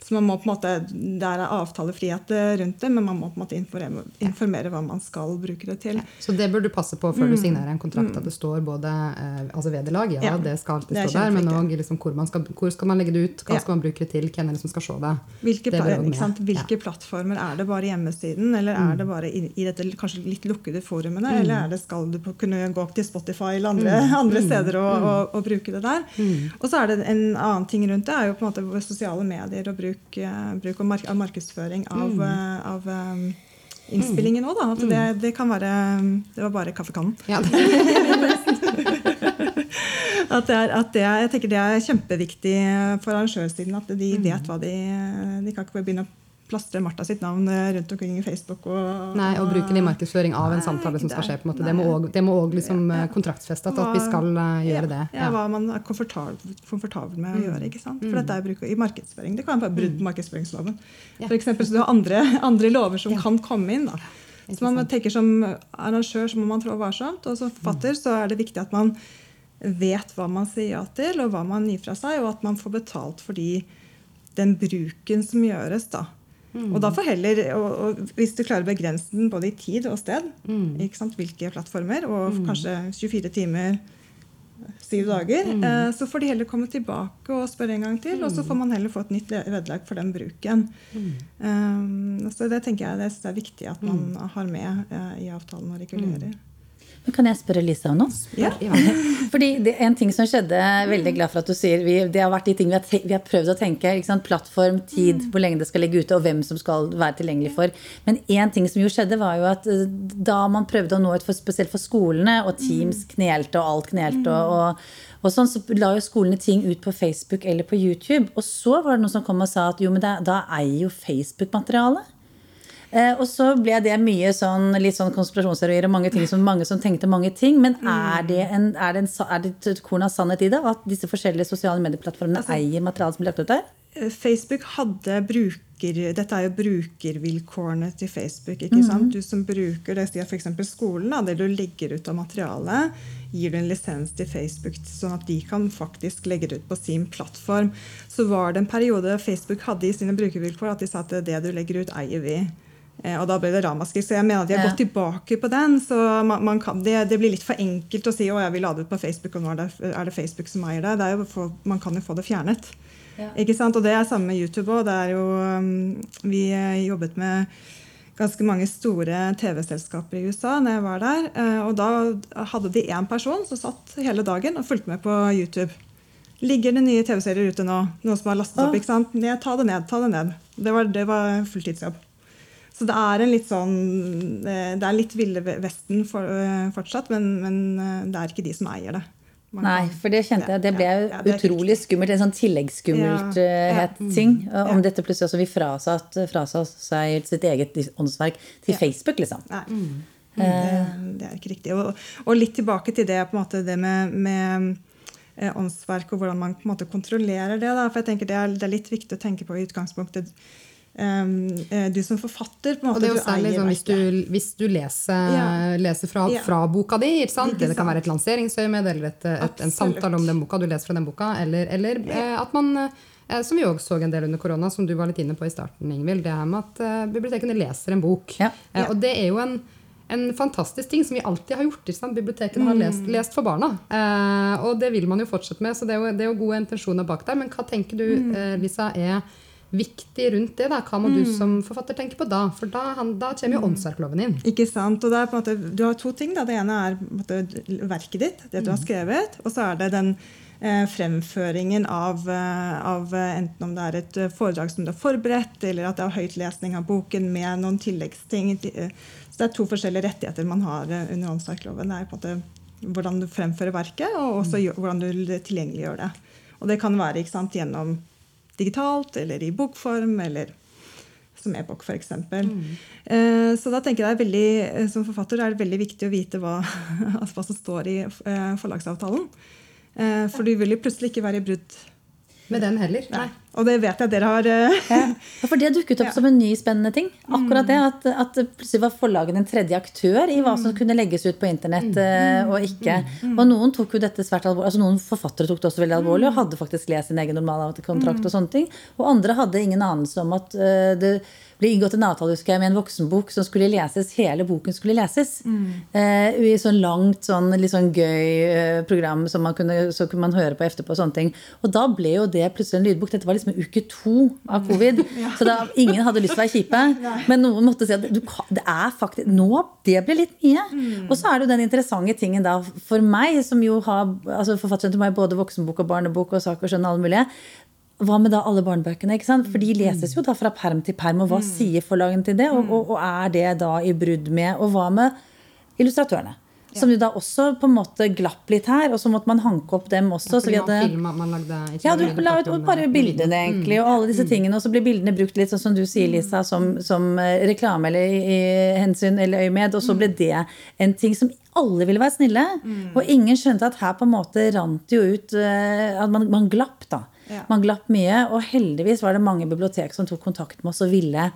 Så man må på en måte, Det er avtalefrihet eh, rundt det, men man må på en måte informere, informere hva man skal bruke det til. Ja.
Så det bør du passe på før du mm. signerer en kontrakt, at det står både altså vederlag, ja, ja, det skal alltid stå der, men òg liksom hvor, skal, hvor skal man legge det ut, hva skal man bruke det til, hvem er det som skal se det?
Hvilke, det Hvilke plattformer? Er det bare hjemmesiden, eller er det bare i, i dette kanskje litt litt lukkede forumene, mm. eller det, skal du kunne gå til Spotify eller andre, mm. andre mm. steder og, og, og, bruke det der? Mm. Og så er det en annen ting rundt det, er jo på en måte sosiale medier og bruk, bruk og mark markedsføring av, mm. av um, innspillingen òg, da. At det, det kan være Det var bare kaffekannen.
Ja.
At det er, at det er, jeg tenker det er kjempeviktig for arrangørsiden at de vet hva de De kan ikke begynne å plastre Martha sitt navn rundt omkring i Facebook. Og,
Nei, og bruke det i markedsføring av en samtale som skal skje. på en måte. Det må òg liksom
Ja.
kontraktsfeste at, vi skal eh, gjøre det.
Ja, hva man er komfortabel, komfortabel med å
Mm.
gjøre. ikke sant? For dette er bruk i markedsføring. Det kan være brudd på markedsføringsloven.
Ja.
For eksempel, så du har andre, andre lover som kan komme inn. da. Så man tenker Som arrangør så må man trå varsomt, og som forfatter så er det viktig at man vet hva man sier ja til, og hva man gir fra seg, og at man får betalt for den bruken som gjøres. da. Og da får heller, og, og Hvis du klarer å begrense den både i tid og sted, ikke sant, hvilke plattformer, og kanskje 24 timer, syv dager, eh, så får de heller komme tilbake og spørre en gang til, og så får man heller få et nytt vedlag for den bruken. Um, så det tenker jeg det er viktig at man har med eh, i avtalen og regulerer.
Men kan jeg spørre Lisa om noe?
Ja.
Fordi det er En ting som skjedde, veldig glad for at du sier, vi, det har vært de ting vi har, te- vi har prøvd å tenke. Plattform, tid, hvor lenge det skal ligge ute, og hvem som skal være tilgjengelig for. Men én ting som jo skjedde, var jo at eh, da man prøvde å nå ut for, spesielt for skolene, og Teams knelte og alt knelte, og, og, og sånn, så la jo skolene ting ut på Facebook eller på YouTube. Og så var det noen som kom og sa at jo, men da, da eier jo Facebook materialet. Eh, og så ble det mye sånn, litt sånn konspirasjonsteorier og mange ting som mange som tenkte mange ting. Men er det, en, er det, en, er det et korn av sannhet i det? At disse forskjellige sosiale medieplattformene eier materialet som blir lagt ut der?
Eh, Facebook hadde bruker Dette er jo brukervilkårene til Facebook. ikke sant? Du som bruker det, sier f.eks. skolen, da, det du legger ut av materialet, gir du en lisens til Facebook, sånn at de kan faktisk legge det ut på sin plattform. Så var det en periode Facebook hadde i sine brukervilkår at de sa at det du legger ut, eier vi. Eh, Og da ble det ramaskrik. Så jeg mener at de har
Ja.
gått tilbake på den. Så man, man kan, det, det blir litt for enkelt å si å jeg vil lade ut på Facebook, og nå er det, er det Facebook som eier det. det er for, man kan jo få det fjernet. Ikke sant? Og det er samme med YouTube òg. jo, vi eh, jobbet med ganske mange store TV-selskaper i USA når jeg var der. eh, Og da hadde de én person som satt hele dagen og fulgte med på YouTube. Ligger det nye TV-serier ute nå? Noen som har lastet opp? ikke sant? Ned, ta det ned, ta det ned. Det var, det var fulltidsjobb. Så det er en litt sånn eh, Det er litt Ville Vesten for, eh, fortsatt, men, men eh, det er ikke de som eier det. Man
Nei, for det kjente jeg. Det ble
Ja, ja, det
utrolig
riktig.
skummelt. En sånn tilleggsskummelt
Ja, ja.
het ting.
Ja.
Om dette plutselig også vil frasatt, frasa seg sitt eget åndsverk til
Ja.
Facebook, liksom.
Nei. Det, det er ikke riktig. Og, og litt tilbake til det, på en måte, det med, med åndsverk og hvordan man på en måte kontrollerer det. Da. For jeg tenker det er, det er litt viktig å tenke på i utgangspunktet. Eh, du som forfatter på en
Og det er jo særlig sånn, hvis, du, hvis du leser,
Ja.
leser fra,
Ja.
fra boka di, ikke sant?
Ikke
det kan være et lanseringsøyemed eller et, et, en samtale om den boka du leser fra den boka, eller, eller ja. at man eh, som vi også så en del under korona, som du var litt inne på i starten, Ingvild, det her med at eh, bibliotekene leser en bok. Eh, og det er jo en, en fantastisk ting som vi alltid har gjort. Ikke sant? Bibliotekene har lest, lest for barna. Eh, og det vil man jo fortsette med, så det er jo, det er jo gode intensjoner bak der. Men hva tenker du, eh, Lisa, er viktig rundt det? da? Hva må du som forfatter tenke på da? For da, han, da kommer jo åndsverkloven inn.
Ikke sant? Og det på en måte, du har to ting. Da. Det ene er måte, verket ditt, det du har skrevet. Og så er det den eh, fremføringen av, eh, av eh, enten om det er et eh, foredrag som du har forberedt, eller at det er høytlesning av boken med noen tilleggsting. Så det er to forskjellige rettigheter man har under åndsverkloven. Det er på en måte hvordan du fremfører verket, og også hvordan du tilgjengeliggjør det. Og det kan være sant, gjennom digitalt eller i bokform eller som e-bok f.eks. Eh, så da tenker jeg det er veldig, eh, som forfatter er det veldig viktig å vite hva, altså hva som står i eh, forlagsavtalen. Eh, for du vil jo plutselig ikke være i brudd.
Med den heller. Nei.
Og det vet jeg dere har eh,
Ja, for det dukket opp
Ja.
som en ny spennende ting. Akkurat det, at, at plutselig var forlagene en tredje aktør i hva som kunne legges ut på internett eh, og ikke. Og noen tok jo dette svært alvorlig, altså noen forfattere tok det også veldig alvorlig og hadde faktisk lest sin egen normalkontrakt og sånne ting. Og andre hadde ingen anelse om at eh, det ble inngått en avtale husker jeg, med en voksenbok som skulle leses. Hele boken skulle leses. Eh, I sånn langt, sånn, litt sånn gøy eh, program som man kunne, så kunne man høre på etterpå. og sånne ting. Og da ble jo det plutselig en lydbok. Dette var liksom uke to av covid. Så da, ingen hadde lyst til å være kjipe. Men noen måtte si at du, det er faktisk Nå, det ble litt mye. Og så er det jo den interessante tingen da for meg, som jo har altså forfatteren til meg både voksenbok og barnebok og sak og skjønn alle mulige. Hva med da alle barnebøkene? ikke sant? For de leses jo da fra perm til perm, og hva sier forlagene til det? Og, og, og er det da i brudd med Og hva med illustratørene? Som jo da også på en måte glapp litt her, og så måtte man hanke opp dem også. så vi hadde...
man lagde
Ja, du la ut bare bildene, egentlig, og alle disse tingene. Og så blir bildene brukt litt sånn som du sier, Lisa, som, som eh, reklame eller i hensyn eller øyemed. Og så ble det en ting som alle ville være snille. Og ingen skjønte at her på en måte rant jo ut eh, At man, man glapp, da.
Ja.
Man glapp mye. Og heldigvis var det mange bibliotek som tok kontakt med oss og ville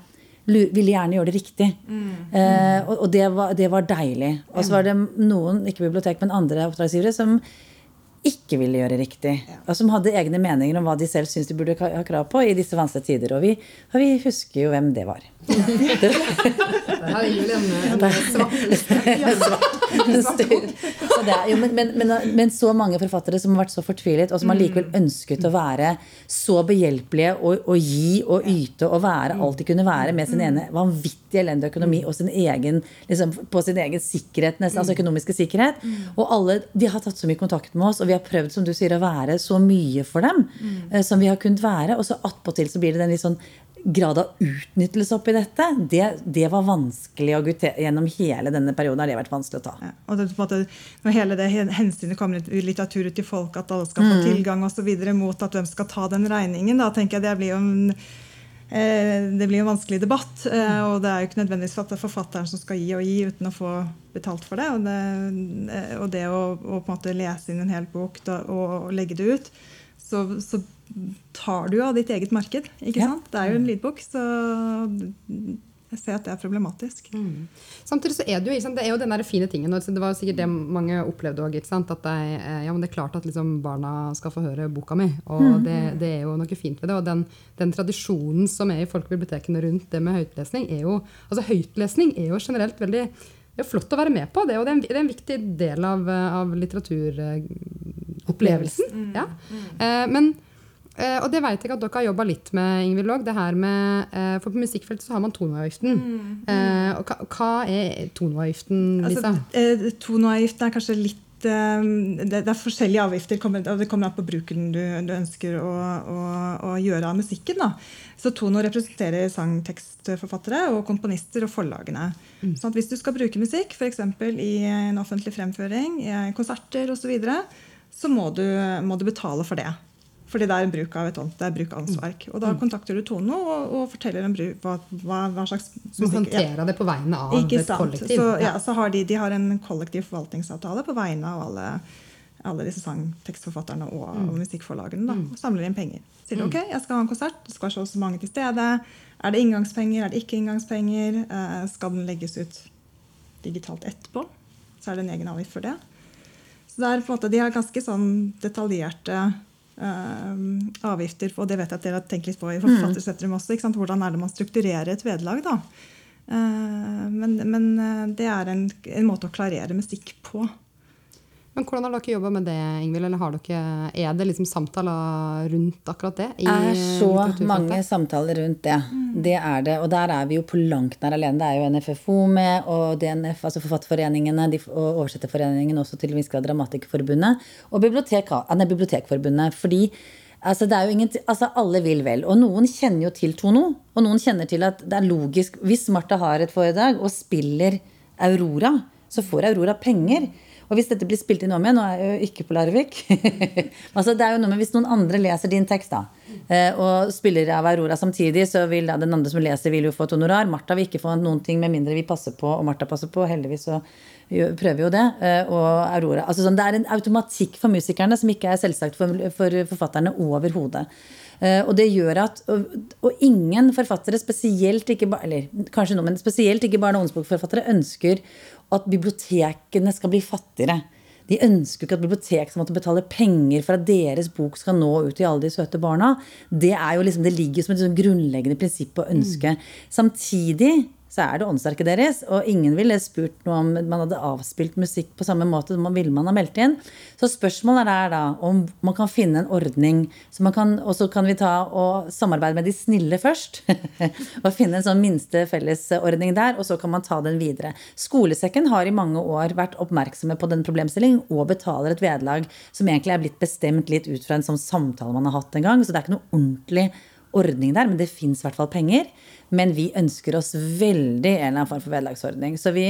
ville gjerne gjøre det riktig. Eh, og og det, var, det var deilig. Og så var det noen, ikke bibliotek, men andre oppdragsgivere som ikke ville gjøre riktig. Og som hadde egne meninger om hva de selv syntes de burde ha krav på i disse vanskelige tider. Og vi, og vi husker jo hvem det var.
En, svart
men, men, men, men så mange forfattere som har vært så fortvilet, og som allikevel ønsket å være så behjelpelige og, og gi og yte og være alt de kunne være med sin ene vanvittig elendige økonomi og sin egen, liksom, på sin egen sikkerhet, nesten, altså økonomiske sikkerhet. Og alle, de har tatt så mye kontakt med oss, og vi har prøvd som du sier, å være så mye for dem eh, som vi har kunnet være. Og så attpåtil så blir det den litt sånn grad av utnyttelse oppi dette, det, det var vanskelig å guttere. gjennom hele denne perioden. har det vært vanskelig å ta.
Ja, og det, måte, når hele det hensynet kommer i litteratur ut til folk, at alle skal få tilgang og så videre, mot at hvem skal ta den regningen, da tenker jeg det blir jo en eh, det blir en vanskelig debatt. eh, Og det er jo ikke nødvendigvis for at det er forfatteren som skal gi og gi uten å få betalt for det. Og det, eh, og det å, å på en måte lese inn en hel bok da, og, og legge det ut, så, så tar du av ditt eget marked. ikke
Ja.
sant? Det er jo en lydbok, så jeg ser at det er problematisk.
Samtidig så er det jo, sant, det er jo den der fine tingen. og Det var jo sikkert det mange opplevde òg. At det, er- ja, men det er klart at liksom barna skal få høre boka mi. Og det, det er jo noe fint ved det. Og den, den tradisjonen som er i folkebibliotekene rundt det med høytlesning, er jo altså høytlesning er jo generelt veldig det er flott å være med på. Det, og det er en, det er en viktig del av, av litteraturopplevelsen. Ja. Eh, men Eh, og det vet jeg at dere har jobba litt med, Ingvild med eh, For på musikkfeltet så har man toneavgiften. Eh, og hva, hva er toneavgiften, Lisa?
Altså, Tonoavgiften er kanskje litt eh, det, er forskjellige avgifter. kommer- og Det kommer an på bruken du, du ønsker å, å, å gjøre av musikken. Da. Så Tono representerer sangtekstforfattere og komponister og forlagene. Sånn at hvis du skal bruke musikk, f.eks. i en offentlig fremføring, i konserter osv., så, videre, så må du, må du betale for det. Fordi det er en bruk av et ånd- det er bruk av åndsverk. Og da kontakter du Tone og, og forteller om bruk, hva, hva, slags
Som håndterer det på vegne av
ikke
et
sant.
kollektiv.
Så,
Ja.
ja, så har de, de har en kollektiv forvaltningsavtale på vegne av alle, alle disse sangtekstforfatterne og,
Mm.
og musikkforlagene. Da, og samler inn penger. Sier de, ok, jeg skal ha en konsert, det skal være så mange til stede. Er det inngangspenger, er det ikke inngangspenger? Eh, skal den legges ut digitalt etterpå? Så er det en egen avgift for det. Så det er på en måte, De har ganske sånn detaljerte eh, avgifter, og det vet jeg at dere har tenkt litt på i Forfattersentrum også. Hvordan er det man strukturerer et vederlag? da? Uh, men, men eh, det er en, en måte å klarere musikk på.
Men hvordan har dere jobba med det, Ingvild? Eller har dere, er det liksom samtaler rundt akkurat det?
Det er så mange samtaler rundt det. Det er det. Og der er vi jo på langt nær alene. Det er jo NFFO med, og DNF, altså Forfatterforeningene og Oversetterforeningen også til en viss grad Dramatikerforbundet. Og bibliotek, nei, Bibliotekforbundet. Fordi altså, ingen, altså, alle vil vel. Og noen kjenner jo til Tono. Og noen kjenner til at det er logisk Hvis Martha har et foredrag og spiller Aurora, så får Aurora penger. Og hvis dette blir spilt inn om igjen, nå er jeg jo ikke på Larvik altså det er jo noe med Hvis noen andre leser din tekst da, eh, og spiller av Aurora samtidig, så vil da den andre som leser, vil jo få et honorar. Martha vil ikke få noen ting med mindre vi passer på, og Martha passer på. Heldigvis så prøver jo det. eh, Og Aurora. Altså sånn, det er en automatikk for musikerne som ikke er selvsagt for, for forfatterne overhodet. Eh, Og det gjør at og, og ingen forfattere, spesielt ikke eller kanskje noe, men spesielt ikke barne- og ungdomsbokforfattere, ønsker at bibliotekene skal bli fattigere. De ønsker ikke at bibliotek skal måtte betale penger for at deres bok skal nå ut til alle de søte barna. Det, er jo liksom, det ligger som et sånn grunnleggende prinsipp å ønske. Samtidig så er det åndsverket deres. Og ingen ville spurt noe om man hadde avspilt musikk på samme måte man ville man ha meldt inn. Så spørsmålet er da om man kan finne en ordning så kan, Og så kan vi ta og samarbeide med de snille først. og finne en sånn minste fellesordning der, og så kan man ta den videre. Skolesekken har i mange år vært oppmerksomme på den problemstillingen og betaler et vederlag som egentlig er blitt bestemt litt ut fra en sånn samtale man har hatt en gang. Så det er ikke noe ordentlig ordning der, men det fins i hvert fall penger. Men vi ønsker oss veldig en eller annen form for vederlagsordning. Så vi,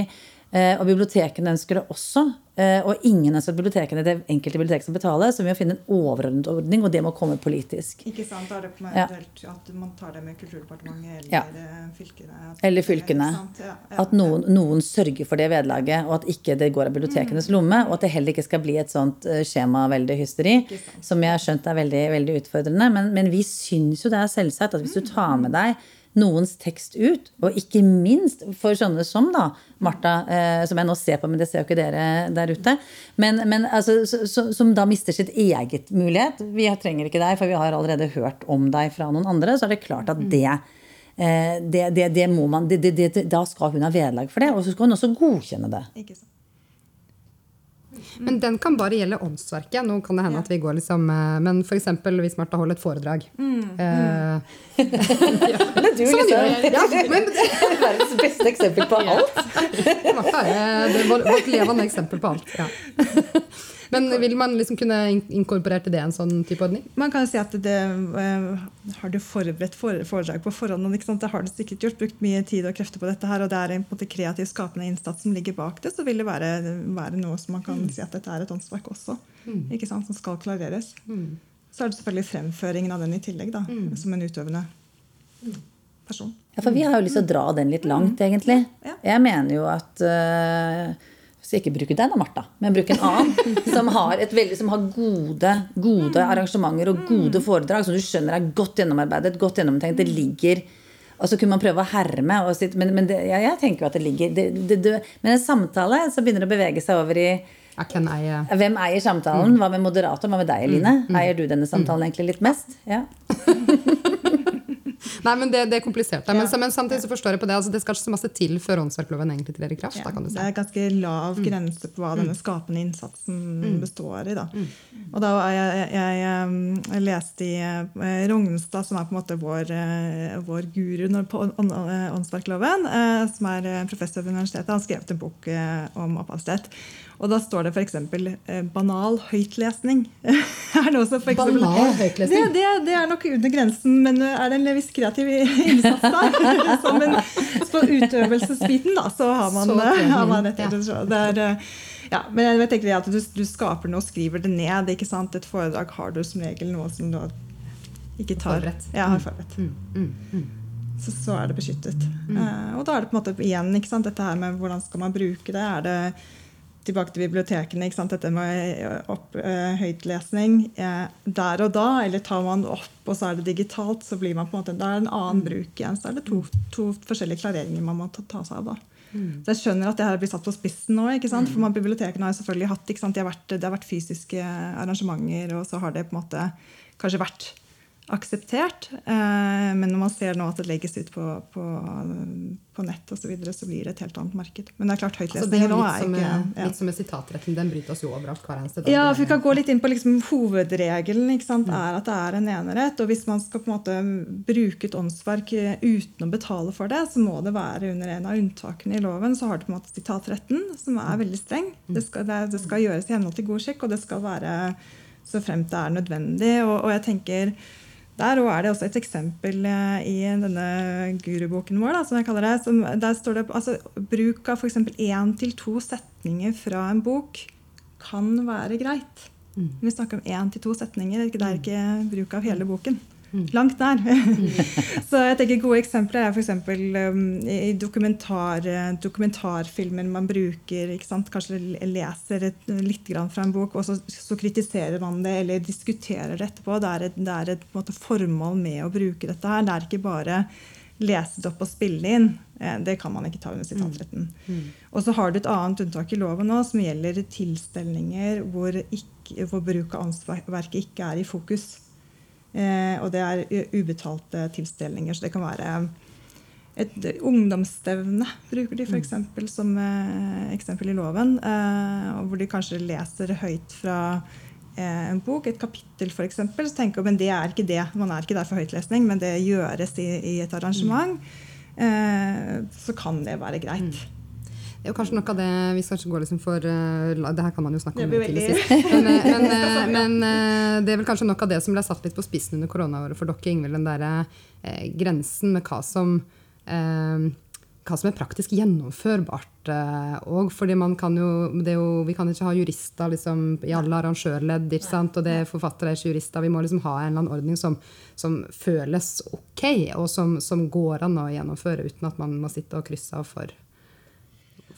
og bibliotekene ønsker det også. Eh, og ingen ønsker at bibliotekene det er enkelte bibliotek som betaler, så vi må finne en overordnet ordning, og det må komme politisk.
Ikke sant, Da er det på meg eventuelt at man tar det med Kulturdepartementet eller
Ja.
eh, fylkene. at-
Eller fylkene.
Ja, ja,
At noen, noen sørger for det vederlaget, og at ikke det går av bibliotekenes lomme. Og at det heller ikke skal bli et sånt skjemaveldig hysteri, som jeg har skjønt er veldig, veldig utfordrende. Men, men vi syns jo det er selvsagt at hvis du tar med deg noens tekst ut, og ikke minst for sånne som da, Martha, eh, som jeg nå ser på, men det ser jo ikke dere der ute, men, men altså, så, så, som da mister sitt eget mulighet. Vi trenger ikke deg, for vi har allerede hørt om deg fra noen andre. Så er det klart at det Eh, det, det, det må man, det, det, det, da skal hun ha vederlag for det, og så skal hun også godkjenne det.
Ikke sant.
Men den kan bare gjelde åndsverket. Nå kan det hende at vi går liksom eh, Men f.eks. hvis Martha holder et foredrag. Eh,
Men du,
Sånn
liksom.
Ja, men
verdens beste eksempel på alt.
Martha er vårt vårt levende eksempel på alt. Ja. Men vil man liksom kunne in- inkorporere til det en sånn type ordning?
Man kan si at det eh, Har du forberedt foredrag på forhånd? Ikke sant? Det har du sikkert gjort. Brukt mye tid og krefter på dette. her, Og det er en måte kreativ, skapende innsats som ligger bak det. Så vil det være, være noe som man kan si at dette er et åndsverk også. Ikke sant? Som skal klareres. Så er det selvfølgelig fremføringen av den i tillegg, da, som en utøvende person.
Ja, for vi har jo lyst til å dra den litt langt, egentlig.
Ja.
Jeg mener jo at øh, Jeg ikke bruker deg da, Martha, men bruk en annen. Som har, veldig, som har gode, gode arrangementer og gode foredrag som du skjønner er godt gjennomarbeidet, godt gjennomtenkt. Det ligger og så kunne man prøve å herme. Sitt, men men det, ja, jeg tenker jo at det ligger det, det, Men en samtale så begynner det å bevege seg over i hvem eier samtalen? Hva med moderator? Hva med deg, Eline? Eier du denne samtalen egentlig litt mest? Ja.
Nei, men det, det er komplisert. Men, men samtidig så forstår jeg på det. Altså, det skal ikke så masse til før åndsverkloven egentlig trer i kraft. Da, kan du si.
det er ganske lav grense på hva denne skapende innsatsen består i. Da. Og da jeg, jeg, jeg leste i eh, Rognstad, som er på en måte vår, eh, vår guru på ånd- ånd- åndsverkloven, eh, som er professor ved universitetet. Han skrev en bok om opphavsrett. Og da står det f.eks. Eh, banal høytlesning. er det også for eksempel,
Banal høytlesning?
Det, det, det er nok under grensen, men er det en viss kreativ innsats der? Som en, på utøvelsesbiten, da, så har man,
Så trening,
har man et
ja.
det er, eh, ja, men jeg tenker at du, du skaper noe og skriver det ned. ikke sant? Et foredrag har du som regel noe som du ikke tar
Forberedt.
Ja, har forberedt. Så, så er det beskyttet. Uh, og da er det på en måte igjen ikke sant? dette her med hvordan skal man bruke det. Er det tilbake til bibliotekene, dette med opp, eh, høytlesning eh, der og da, eller tar man det opp, og så er det digitalt, så blir man på en måte, da er det en annen bruk igjen. Så er det to, to forskjellige klareringer man må ta, ta seg av. da. Så jeg skjønner at det her blir satt på spissen nå. ikke sant? For man, Bibliotekene har selvfølgelig hatt? De har vært, Det har vært fysiske arrangementer, og så har det på en måte kanskje vært akseptert. Eh, men når man ser nå at det legges ut på, på, på nett osv., så, videre, så blir det et helt annet marked. Men det er klart,
Altså, er
nå er ikke ja.
litt som med sitatretten. Den bryter oss jo overalt hver eneste dag.
Ja, for Vi kan gå litt inn på liksom, hovedregelen. sant, er at det er en enerett. og Hvis man skal på en måte bruke et åndsverk eh, uten å betale for det, så må det være under en av unntakene i loven. Så har du på en måte sitatretten, som er veldig streng. Det skal, det, det skal gjøres i henhold til god skikk, og det skal være så fremt det er nødvendig. Og, og jeg tenker der er det også et eksempel eh, i denne guruboken vår. Da, som jeg kaller det, som, der står det altså, Bruk av f.eks. én til to setninger fra en bok kan være greit. Vi snakker om én til to setninger. Det er ikke bruk av hele boken. Langt der. Så jeg tenker Gode eksempler er f.eks. Um, i dokumentar, dokumentarfilmer man bruker. Kanskje leser et, litt fra en bok, og så, så kritiserer man det eller diskuterer det etterpå. Det er et, det er et måte, formål med å bruke dette her. Det er ikke bare lese det opp og spille inn. Eh, Det kan man ikke ta under sitatretten. Og så har du et annet unntak i loven nå som gjelder tilstelninger hvor, ikke, hvor bruk av åndsverket ikke er i fokus. Eh, og det er ubetalte tilstelninger. Så det kan være et ungdomsstevne bruker de f.eks. som eh, eksempel i loven. Eh, hvor de kanskje leser høyt fra eh, en bok, et kapittel f.eks. Så tenker man det er ikke det. Man er ikke der for høytlesning, men det gjøres i, i et arrangement. Eh, så kan det være greit.
Er jo kanskje noe av det Vi skal ikke gå liksom for uh, Det her kan man jo snakke om til sist. Men, eh, men, eh, men eh, det er vel kanskje noe av det som ble satt litt på spissen under koronaåret for dere, Ingvild. Den derre eh, grensen med hva som eh, hva som er praktisk gjennomførbart òg. fordi man kan jo, jo, Vi kan ikke ha jurister liksom, i alle arrangørledd. ikke sant? Og det er forfattere er ikke jurister. Vi må liksom ha en eller annen ordning som, som føles ok, og som, som går an å gjennomføre uten at man må sitte og krysse av for,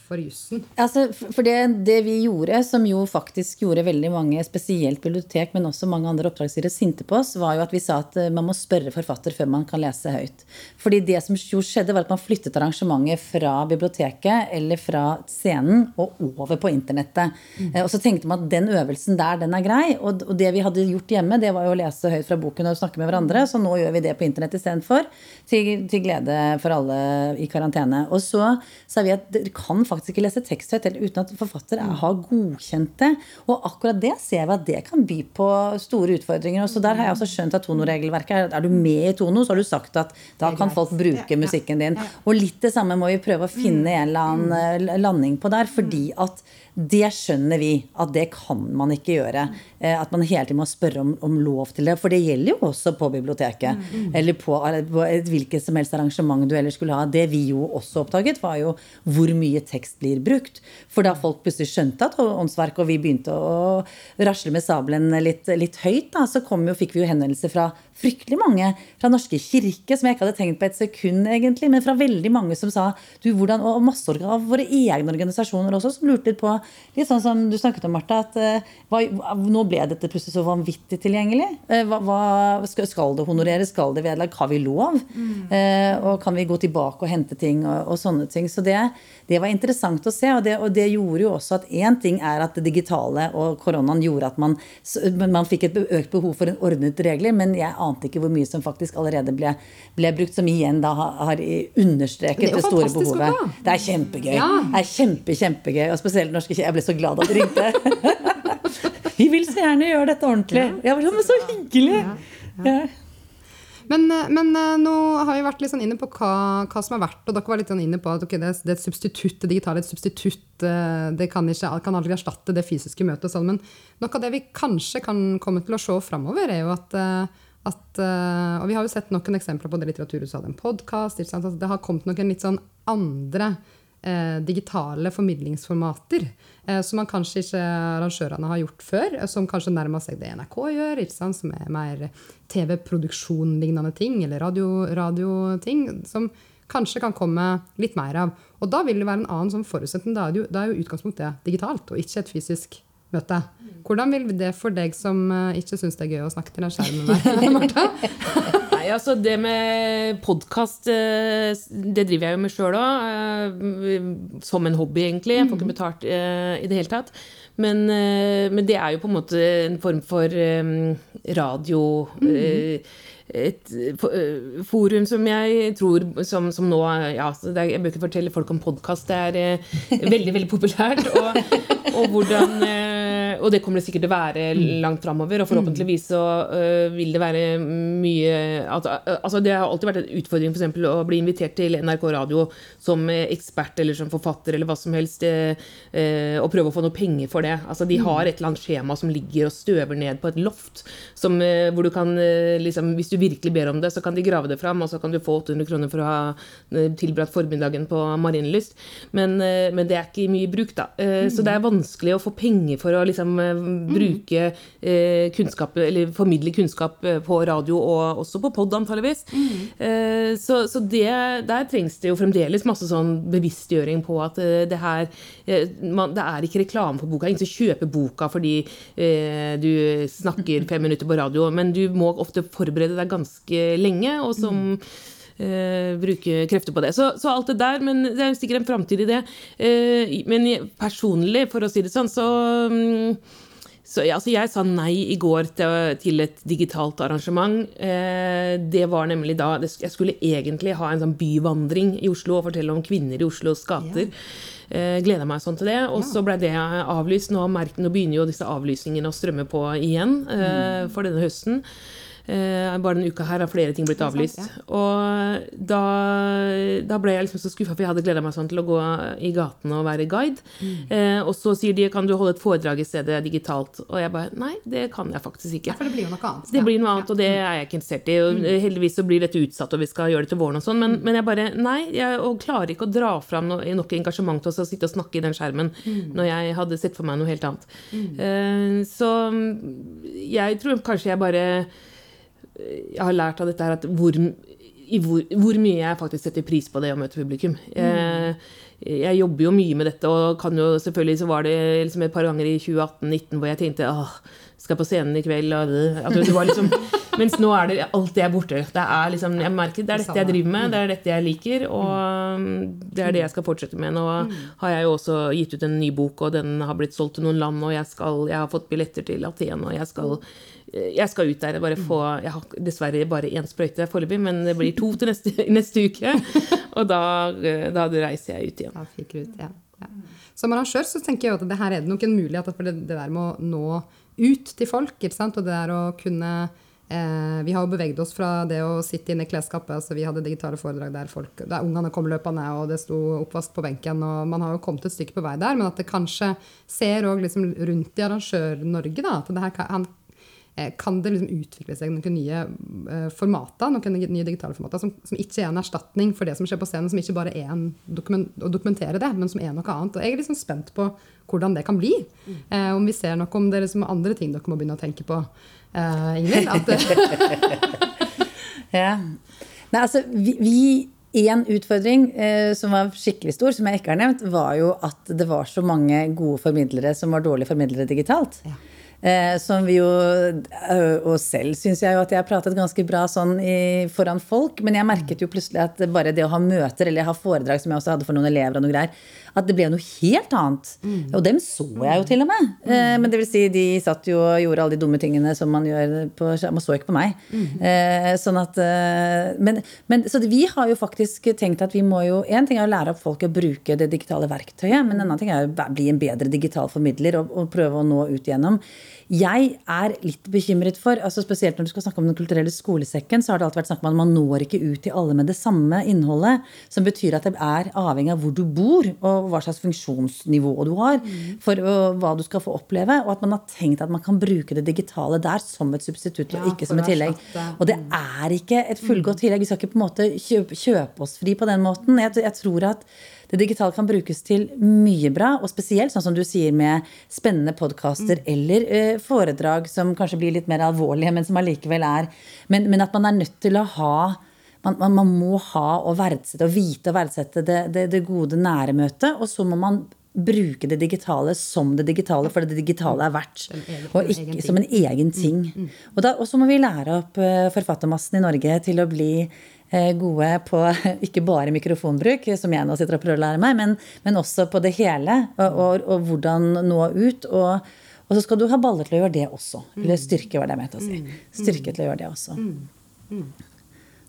for jussen.
Altså, for det, det vi gjorde, som jo faktisk gjorde veldig mange, spesielt bibliotek, men også mange andre oppdragsgivere sinte på oss, var jo at vi sa at eh, man må spørre forfatter før man kan lese høyt. Fordi det som jo skjedde, var at man flyttet arrangementet fra biblioteket eller fra scenen og over på internettet. Mm. Og så tenkte man at den øvelsen der, den er grei. Og, og det vi hadde gjort hjemme, det var jo å lese høyt fra boken og snakke med hverandre. Så nå gjør vi det på internett istedenfor. Til, til glede for alle i karantene. Og så sa vi at dere kan faktisk ikke lese tekst høyt uten at forfatter er- har godkjent det. Og akkurat det ser vi at det kan by på store utfordringer. Og så der har jeg også skjønt at Tono-regelverket er Er du med i Tono, så har du sagt at da kan folk bruke musikken din. Og litt det samme må vi prøve å finne en eller annen eh, landing på der. Fordi at det skjønner vi at det kan man ikke gjøre. Eh, At man hele tiden må spørre om, om lov til det. For det gjelder jo også på biblioteket. Eller på, på et hvilket som helst arrangement du ellers skulle ha. Det vi jo også oppdaget, var jo hvor mye tekst blir brukt. For da folk plutselig skjønte at åndsverk, og vi begynte å rasle med sabelen litt, litt høyt, da, så kom jo, fikk vi jo henvendelser fra fryktelig mange fra Norske kirke, som jeg ikke hadde tenkt på et sekund, egentlig, men fra veldig mange som sa du, hvordan, Og masse av våre egne organisasjoner også, som lurte litt på Litt sånn som du snakket om, Martha, at eh, hva, nå ble dette plutselig så vanvittig tilgjengelig. Eh, Hva, hva, skal, det honoreres? Skal det vedlegg? Har vi lov? Eh, og kan vi gå tilbake og hente ting og, og sånne ting? Så det, det var interessant å se, og det, og det gjorde jo også at én ting er at det digitale og koronaen gjorde at man, man fikk et økt behov for en ordnet regler, men jeg ante ikke hvor mye som faktisk allerede ble, ble brukt, som igjen da har, har understreket
Det
det, store behovet.
ha.
Det er kjempegøy.
Ja.
Det er kjempe, kjempegøy. Og spesielt norske. Jeg ble så glad da du ringte. Vi vil så gjerne gjøre dette ordentlig. Ja, var sånn, men så hyggelig! Ja.
Men, men eh, nå har vi vært litt sånn inne på hva, hva som har vært, og dere var litt sånn inne på at okay, det, er, det er et substitutt, det digitale er et substitutt. eh, Det kan, ikke, kan aldri erstatte det fysiske møtet. og Sånn, men noe av det vi kanskje kan komme til å se framover, er jo at, eh, at eh, Og vi har jo sett noen eksempler på det. Litteraturhuset hadde en podkast. Det har kommet noen litt sånn andre eh, digitale formidlingsformater eh, som man kanskje ikke arrangørene har gjort før, eh, som kanskje nærmer seg det NRK gjør, som er mer TV-produksjon-lignende ting, eller Radio, radio som kanskje kan komme litt mer av. Og da vil det være en annen sånn forutsetning. Da er, jo, da er jo utgangspunktet digitalt, og ikke et fysisk møte. Hvordan vil det for deg som eh, ikke syns det er gøy å snakke til den skjermen være, Martha?
Nei, altså det med podkast, det driver jeg jo med sjøl òg. Som en hobby, egentlig. Jeg får ikke betalt eh, i det hele tatt. Men, eh, men det er jo på en måte en form for radio. radio eh, et eh, forum som jeg tror som, som nå ja, er, Jeg bør ikke fortelle folk om podkast. Det er eh, veldig, veldig populært. Og, og hvordan eh, Og det kommer det sikkert til å være langt framover. Og forhåpentligvis så eh, vil det være mye altså, eh, altså Det har alltid vært en utfordring for eksempel, å bli invitert til NRK Radio som eh, ekspert eller som forfatter eller hva som helst, eh, eh, og prøve å få noe penger for det. Altså De har et eller annet skjema som ligger og støver ned på et loft, som, eh, hvor du kan eh, liksom, Hvis du virkelig ber om det, så kan de grave det fram, og så kan du få 800 kroner for å ha eh, tilbrakt formiddagen på Marienlyst. Men, eh, men det er ikke mye bruk, da. Eh, Så det er vanskelig å få penger for å liksom eh, bruke kunnskap, eller formidle kunnskap på radio, og også på pod, antageligvis. Eh, Så, så det, der trengs det jo fremdeles masse sånn bevisstgjøring på at det her man, Det er ikke reklame for boka. Ingen som kjøper boka fordi du snakker fem minutter på radio, men du må ofte forberede deg ganske lenge, og som eh, bruke krefter på det. Så, så alt det der, men det er jo sikkert en framtid i det. Eh, men personlig, for å si det sånn, så mm, så ja, altså jeg sa nei i går til, til et digitalt arrangement. Eh, det var nemlig da Jeg skulle egentlig ha en sånn byvandring i Oslo og fortelle om kvinner i Oslos gater. Ja. Gleda meg sånn til det. Og så ble det avlyst. Nå, nå, begynner jo disse avlysningene å strømme på igjen mm. for denne høsten. Eh, bare denne uka her har flere ting blitt avlyst. Og da, da, ble jeg liksom så skuffa, for jeg hadde gleda meg sånn til å gå i gatene og være guide. Mm. Eh, og så sier de kan du holde et foredrag i stedet digitalt. Og jeg bare nei, det kan jeg faktisk ikke.
Ja, for det blir jo noe annet.
Det blir noe annet, og det er jeg ikke interessert i. Og mm. heldigvis så blir dette utsatt, og vi skal gjøre det til våren og sånn. Men, mm. men, jeg bare nei, jeg klarer ikke å dra fram noe, nok engasjement til å sitte og snakke i den skjermen mm. når jeg hadde sett for meg noe helt annet. Mm. Eh, så jeg tror kanskje jeg bare jeg har lært av dette her at hvor, hvor, hvor, mye jeg faktisk setter pris på det å møte publikum. Jeg, jeg jobber jo mye med dette, og kan jo selvfølgelig så var det liksom et par ganger i 2018-2019 hvor jeg tenkte åh, skal på scenen i kveld og det, det var liksom, Mens nå er det alt det er borte. Det er liksom, jeg merker det er dette jeg driver med, det er dette jeg liker, og det er det jeg skal fortsette med. Nå har jeg jo også gitt ut en ny bok, og den har blitt solgt til noen land, og jeg, skal, jeg har fått billetter til Aten, og jeg skal jeg skal ut der. Bare få, jeg har dessverre bare én sprøyte foreløpig, men det blir to til neste, neste uke. Og da, da, reiser jeg ut igjen.
Da fikk du ut, ja. Ja. Som arrangør så tenker jeg at det her er det nok en mulighet for det, det der med å nå ut til folk. ikke sant? Og det der å kunne eh, Vi har jo beveget oss fra det å sitte inne i klesskapet. altså Vi hadde digitale foredrag der, folk, der ungene kom løpende, og det sto oppvask på benken. og Man har jo kommet et stykke på vei der, men at det kanskje ser òg liksom rundt i Arrangør-Norge at det her kan, Eh, kan det liksom utvikle seg noen nye uh, formater, noen nye digitale formater, som, som, ikke er en erstatning for det som skjer på scenen, som ikke bare er en dokument, å dokumentere det, men som er noe annet. Og jeg er liksom spent på hvordan det kan bli. Mm. Uh, om vi ser noe om det er liksom andre ting dere må begynne å tenke på. Ingrid Ingvild?
ja. Nei, altså, vi, vi en utfordring eh, som var skikkelig stor, som jeg ikke har nevnt, var jo at det var så mange gode formidlere som var dårlige formidlere digitalt. Ja. Eh, som vi jo eh, Og selv syns jeg jo at jeg har pratet ganske bra sånn i, foran folk. Men jeg merket jo plutselig at bare det å ha møter eller ha foredrag, som jeg også hadde for noen elever, og noe greier, at det ble noe helt annet. Mm. Og dem så jeg jo til og med. Mm. Eh, men det vil si, de satt jo og gjorde alle de dumme tingene som man gjør på Man så ikke på meg. Mm. Eh, sånn at eh, men, men, Så vi har jo faktisk tenkt at vi må jo En ting er å lære opp folk å bruke det digitale verktøyet, men en annen ting er å bli en bedre digital formidler og, og prøve å nå ut gjennom. Jeg er litt bekymret for, altså spesielt når du skal snakke om den kulturelle skolesekken, så har det alltid vært snakk om at man når ikke ut til alle med det samme innholdet. Som betyr at det er avhengig av hvor du bor, og hva slags funksjonsnivå du har. For uh, hva du skal få oppleve. Og at man har tenkt at man kan bruke det digitale der som et substitutt, og ikke som et tillegg. Og det er ikke et fullgodt tillegg. Vi skal ikke på en måte kjøpe, oss fri på den måten. Jeg, jeg tror at det digitale kan brukes til mye bra, og spesielt sånn som du sier med spennende podkaster mm. eller uh, foredrag som kanskje blir litt mer alvorlige, men som allikevel er men, men, at man er nødt til å ha man, man, man må ha og verdsette og vite og verdsette det, det, det gode nære møtet, og så må man bruke det digitale som det digitale, for det digitale er verdt. Og ikke som en egen ting. Mm, mm. Og, så må vi lære opp uh, forfattermassen i Norge til å bli Eh, gode på ikke bare mikrofonbruk, som jeg nå sitter og prøver å lære meg, men, men også på det hele. Og, og, og hvordan nå ut. Og, og, så skal du ha baller til å gjøre det også. Eller styrke, var det jeg mente å si. Mm. Styrke til å gjøre det også.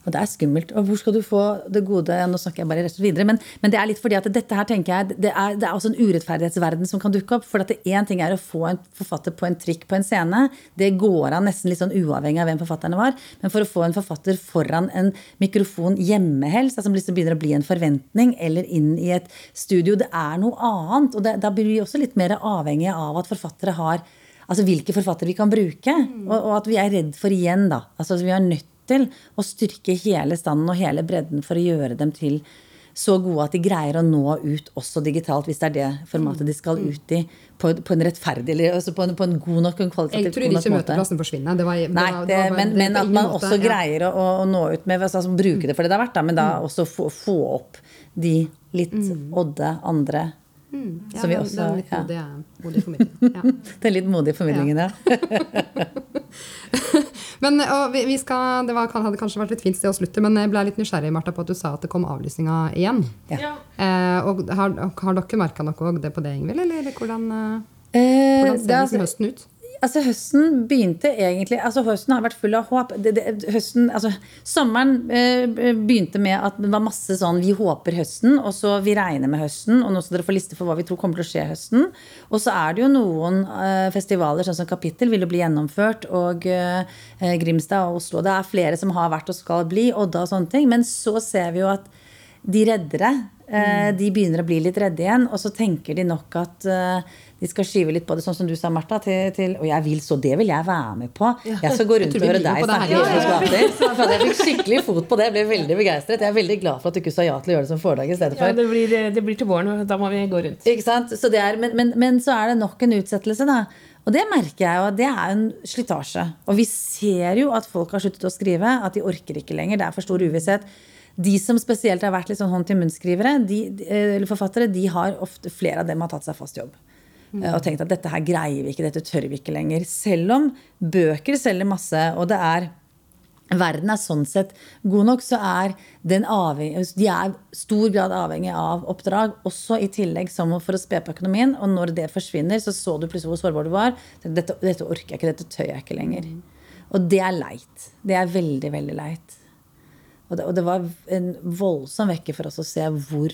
Og det er skummelt. Og hvor skal du få det gode Nå snakker jeg bare rett og videre, men, men, det er litt fordi at dette her tenker jeg, det er, det er også en urettferdighetsverden som kan dukke opp. For at én ting er å få en forfatter på en trikk på en scene. Det går an nesten litt sånn uavhengig av hvem forfatterne var. Men for å få en forfatter foran en mikrofon hjemme helst, som liksom begynner å bli en forventning, eller inn i et studio, det er noe annet. Og det, da blir vi også litt mer avhengige av at forfattere har Altså hvilke forfattere vi kan bruke. Mm. Og, og, at vi er redd for igjen, da. Altså vi er nødt til å styrke hele standen og hele bredden for å gjøre dem til så gode at de greier å nå ut også digitalt, hvis det er det formatet de skal mm. ut i. På, på en rettferdig eller altså på, en, på en god nok en kvalitativt
måte. Jeg tror ikke møteplassen forsvinner. Det var, det
Nei, det, var, men, men, at man måte, også greier å, å, nå ut med altså, Bruke det for det det er verdt, da, men da mm. også få, få, opp de litt mm. odde andre
Mm. Ja, den, også, den, litt modige, modige formidlingen. Ja.
den litt modige formidlingen, ja.
men vi, vi, skal, Det var, hadde kanskje vært litt fint sted å slutte, men jeg ble litt nysgjerrig Martha, på at du sa at det kom avlysninger igjen. Ja. Eh, og har, har dere merka noe på det, Ingvild? Eller hvordan, eh, hvordan ser det, liksom høsten ut?
Altså Høsten begynte egentlig altså Høsten har vært full av håp. Det, det, høsten, altså Sommeren eh, begynte med at det var masse sånn Vi håper høsten, og så vi regner med høsten. Og nå skal dere få liste for hva vi tror kommer til å skje høsten. Og så er det jo noen eh, festivaler, sånn som Kapittel, vil jo bli gjennomført. Og eh, Grimstad og Oslo. Det er flere som har vært og skal bli. Odda og sånne ting. Men så ser vi jo at de reddere eh, de begynner å bli litt redde igjen. Og så tenker de nok at eh, de skal skyve litt på det, sånn som du sa, Martha. Til, til, og jeg vil så, det vil jeg være med på. Jeg skal gå rundt og høre deg snakke i Oslos gater. Jeg fikk skikkelig fot på det. Jeg ble veldig begeistret. Jeg er veldig glad for at du ikke sa ja til å gjøre det som foredrag i stedet for.
Ja, det blir, det blir til våren, og da må vi gå rundt.
Ikke sant? Så er, men, men, men, så er det nok en utsettelse, da. Og det merker jeg jo, det er en slitasje. Og vi ser jo at folk har sluttet å skrive, at de orker ikke lenger. Det er for stor uvisshet. De som spesielt har vært litt sånn hånd-til-munn-skrivere, eller forfattere, de har ofte, flere av dem har tatt seg fast jobb. Mm. Og tenkt at dette her greier vi ikke, dette tør vi ikke lenger. Selv om bøker selger masse, og det er verden er sånn sett god nok, så er den avhengig, de er stor grad avhengig av oppdrag. Også i tillegg som for å spe på økonomien. Og når det forsvinner, så så du plutselig hvor sårbar du var. Dette, dette orker jeg ikke, dette tør jeg ikke lenger. Mm. Og det er leit. Det er veldig, veldig leit. Og det, og det var en voldsom vekker for oss å se hvor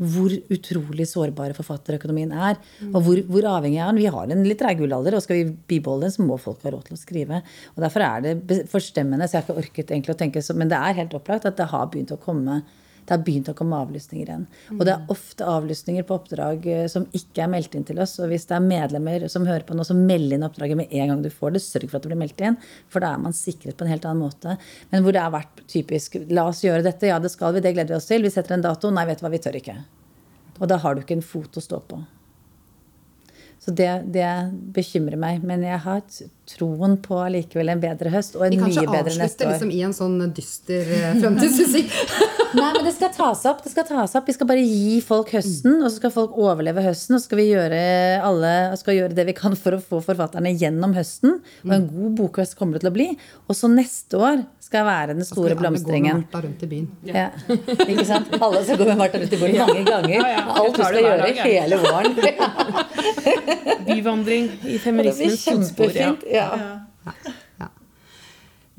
hvor utrolig sårbare forfatterøkonomien er. Og hvor, hvor, avhengig er den. Vi har en litt gullalder, og skal vi bibeholde den, så må folk ha råd til å skrive. Og Derfor er det forstemmende, så jeg har ikke orket egentlig å tenke så, men det er helt opplagt at det har begynt å komme det har begynt å komme avlysninger igjen. Og det er ofte avlysninger på oppdrag eh, som ikke er meldt inn til oss. Og hvis det er medlemmer som hører på nå, så meld inn oppdraget med en gang du får det. Sørg for at det blir meldt inn, for da er man sikret på en helt annen måte. Men hvor det har vært typisk La oss gjøre dette. Ja, det skal vi. Det gleder vi oss til. Vi setter en dato. Nei, vet du hva, vi tør ikke. Og da har du ikke en fot å stå på. Så det, det, bekymrer meg. Men jeg har troen på likevel en bedre høst og en mye bedre neste år. Vi kanskje avslutter
liksom i en sånn dyster eh, fremtidsmusikk.
Nei, men det skal tas opp. det skal tas opp. Vi skal bare gi folk høsten, og så skal folk overleve høsten. Og så skal vi gjøre, alle, skal gjøre det vi kan for å få forfatterne gjennom høsten. Og en god bokhøst kommer det til å bli. Og så neste år skal være den store blomstringen.
Alle går med Martha rundt i byen.
Ja. Ikke sant? Alle skal gå med Martha rundt i byen mange ganger. Alt du skal gjøre hele våren.
Byvandring i feminismens fotspor. Ja.
Ja.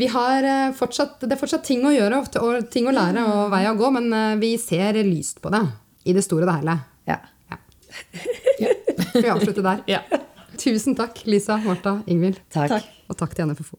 Vi har eh, fortsatt, det er fortsatt ting å gjøre og ting å lære og vei å gå, men eh, vi ser lyst på det i det store og det hele.
Ja.
ja. Skal vi avslutte der?
Ja.
Tusen takk, Lisa, Martha, Ingvild.
Takk.
Og takk til NFFO.